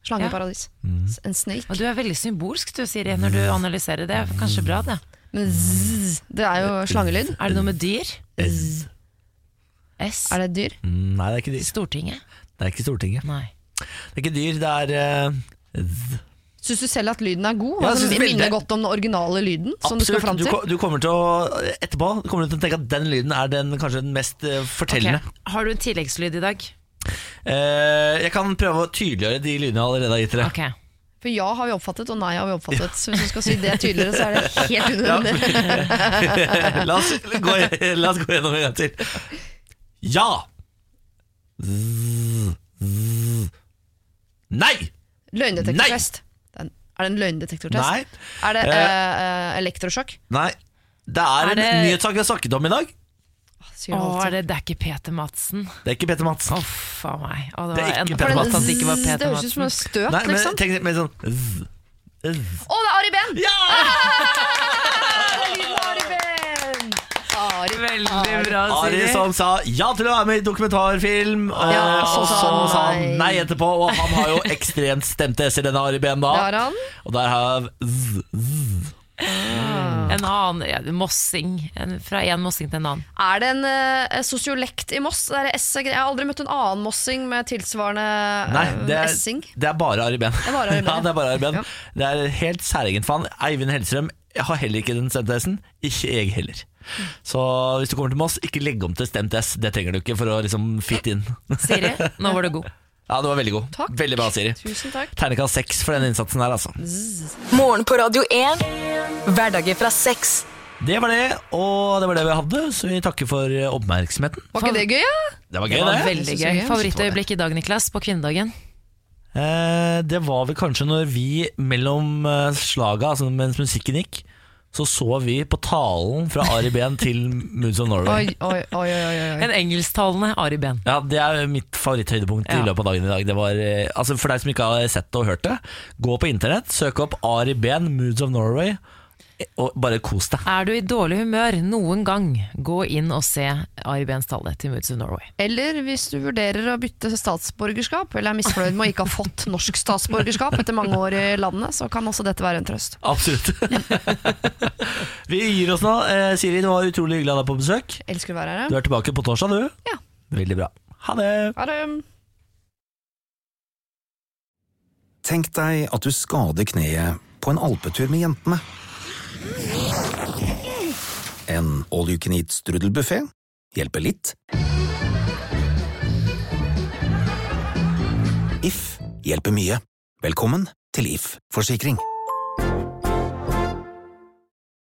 Slangeparadis. En snake. Og du er veldig symbolsk du, Siri, når du analyserer det. Kanskje bra, det. Men zzz, det er jo slangelyd. Er det noe med dyr? S? Er det et dyr? Mm, Nei, det er ikke dyr. Stortinget? Det er ikke Stortinget. Nei. Det er ikke dyr, det er uh. Syns du selv at lyden er god? Ja, jeg altså, minner godt om den originale lyden som du skal Absolutt. fram Du, til? ko- du kommer til å Etterpå kommer du til å tenke at den lyden er den, kanskje den mest uh, fortellende. Okay. Har du en tilleggslyd i dag? Uh, jeg kan prøve å tydeliggjøre de lydene jeg allerede har gitt dere. Okay. For ja har vi oppfattet, og nei har vi oppfattet. Så hvis du skal si det tydeligere, så er det helt unødvendig. la, oss gå, la oss gå gjennom en gang til. Ja. Z. Nei! Løgndetektortest. Er det en løgndetektortest? Nei. Er det Eh. eh, elektrosjokk? Nei. Det er, Er en det- nyhetssak vi har snakket om i dag. Sier Å, er det, det er ikke Peter Madsen? Det er ikke Peter Madsen. Uff a meg. Å, Det det er var ikke enda Peter Madsen at det ikke var zzz, det Peter høres ut som en støt, Nei, men liksom. tenk mer sånn. Å, det er Ari Behn! Ja! Lyden av Ari Behn! Ari, Veldig bra, Ari som sa ja til å være med i dokumentarfilm, og, Ja, og så så sa han nei etterpå. Og han har jo ekstremt stemte s-er, denne Ari Ben da. Det han. Og der har z, z. Mm. En annen ja, mossing. En, fra en mossing til en annen. Er det en uh, sosiolekt i Moss? Det er S jeg har aldri møtt en annen mossing med tilsvarende Nei, eh, det er, essing. det er bare Ari Behn. er bare Ari Behn, ja, det er bare Ari Behn. Ja. Det er helt særegent for han. Eivind Hellstrøm har heller ikke den stemte S-en. Ikke jeg heller. Så hvis du kommer til Moss, ikke legg om til stemt S. Det trenger du ikke for å liksom fitte inn. Siri, nå var du god. Ja, det var veldig god. Takk. Veldig bra, Siri. Tusen takk. Ternekast seks for den innsatsen her, altså. Morgen på Radio 1. Hverdager fra seks. Det var det, og det var det vi hadde, så vi takker for oppmerksomheten. Var ikke det gøy, ja? Det var Det var det. veldig gøy. Favorittøyeblikk i dag, Niklas, på kvinnedagen? Eh, det var vel kanskje når vi mellom eh, slaga, altså mens musikken gikk, så så vi på talen fra Ari Behn til Moods of Norway. Oi, oi, oi, oi, oi, oi. En engelsktalende Ari Behn. Ja, Det er mitt favoritthøydepunkt i løpet av dagen i dag. Det var, eh, altså For deg som ikke har sett det og hørt det, gå på internett, søk opp Ari Behn, Moods of Norway. Og bare kos deg. Er du i dårlig humør noen gang, gå inn og se Ari Behns tale til Moods of Norway. Eller hvis du vurderer å bytte statsborgerskap, eller er misfornøyd med å ikke ha fått norsk statsborgerskap etter mange år i landet, så kan også dette være en trøst. Absolutt. Vi gir oss nå. Eh, Siri, det var utrolig hyggelig å ha deg på besøk. Elsker å være Du er tilbake på torsdag, du. Ja. Veldig bra. Ha det. Ha det. Tenk deg at du skader kneet på en alpetur med jentene. En all you can eat strudelbuffé hjelper litt. If hjelper mye. Velkommen til If forsikring.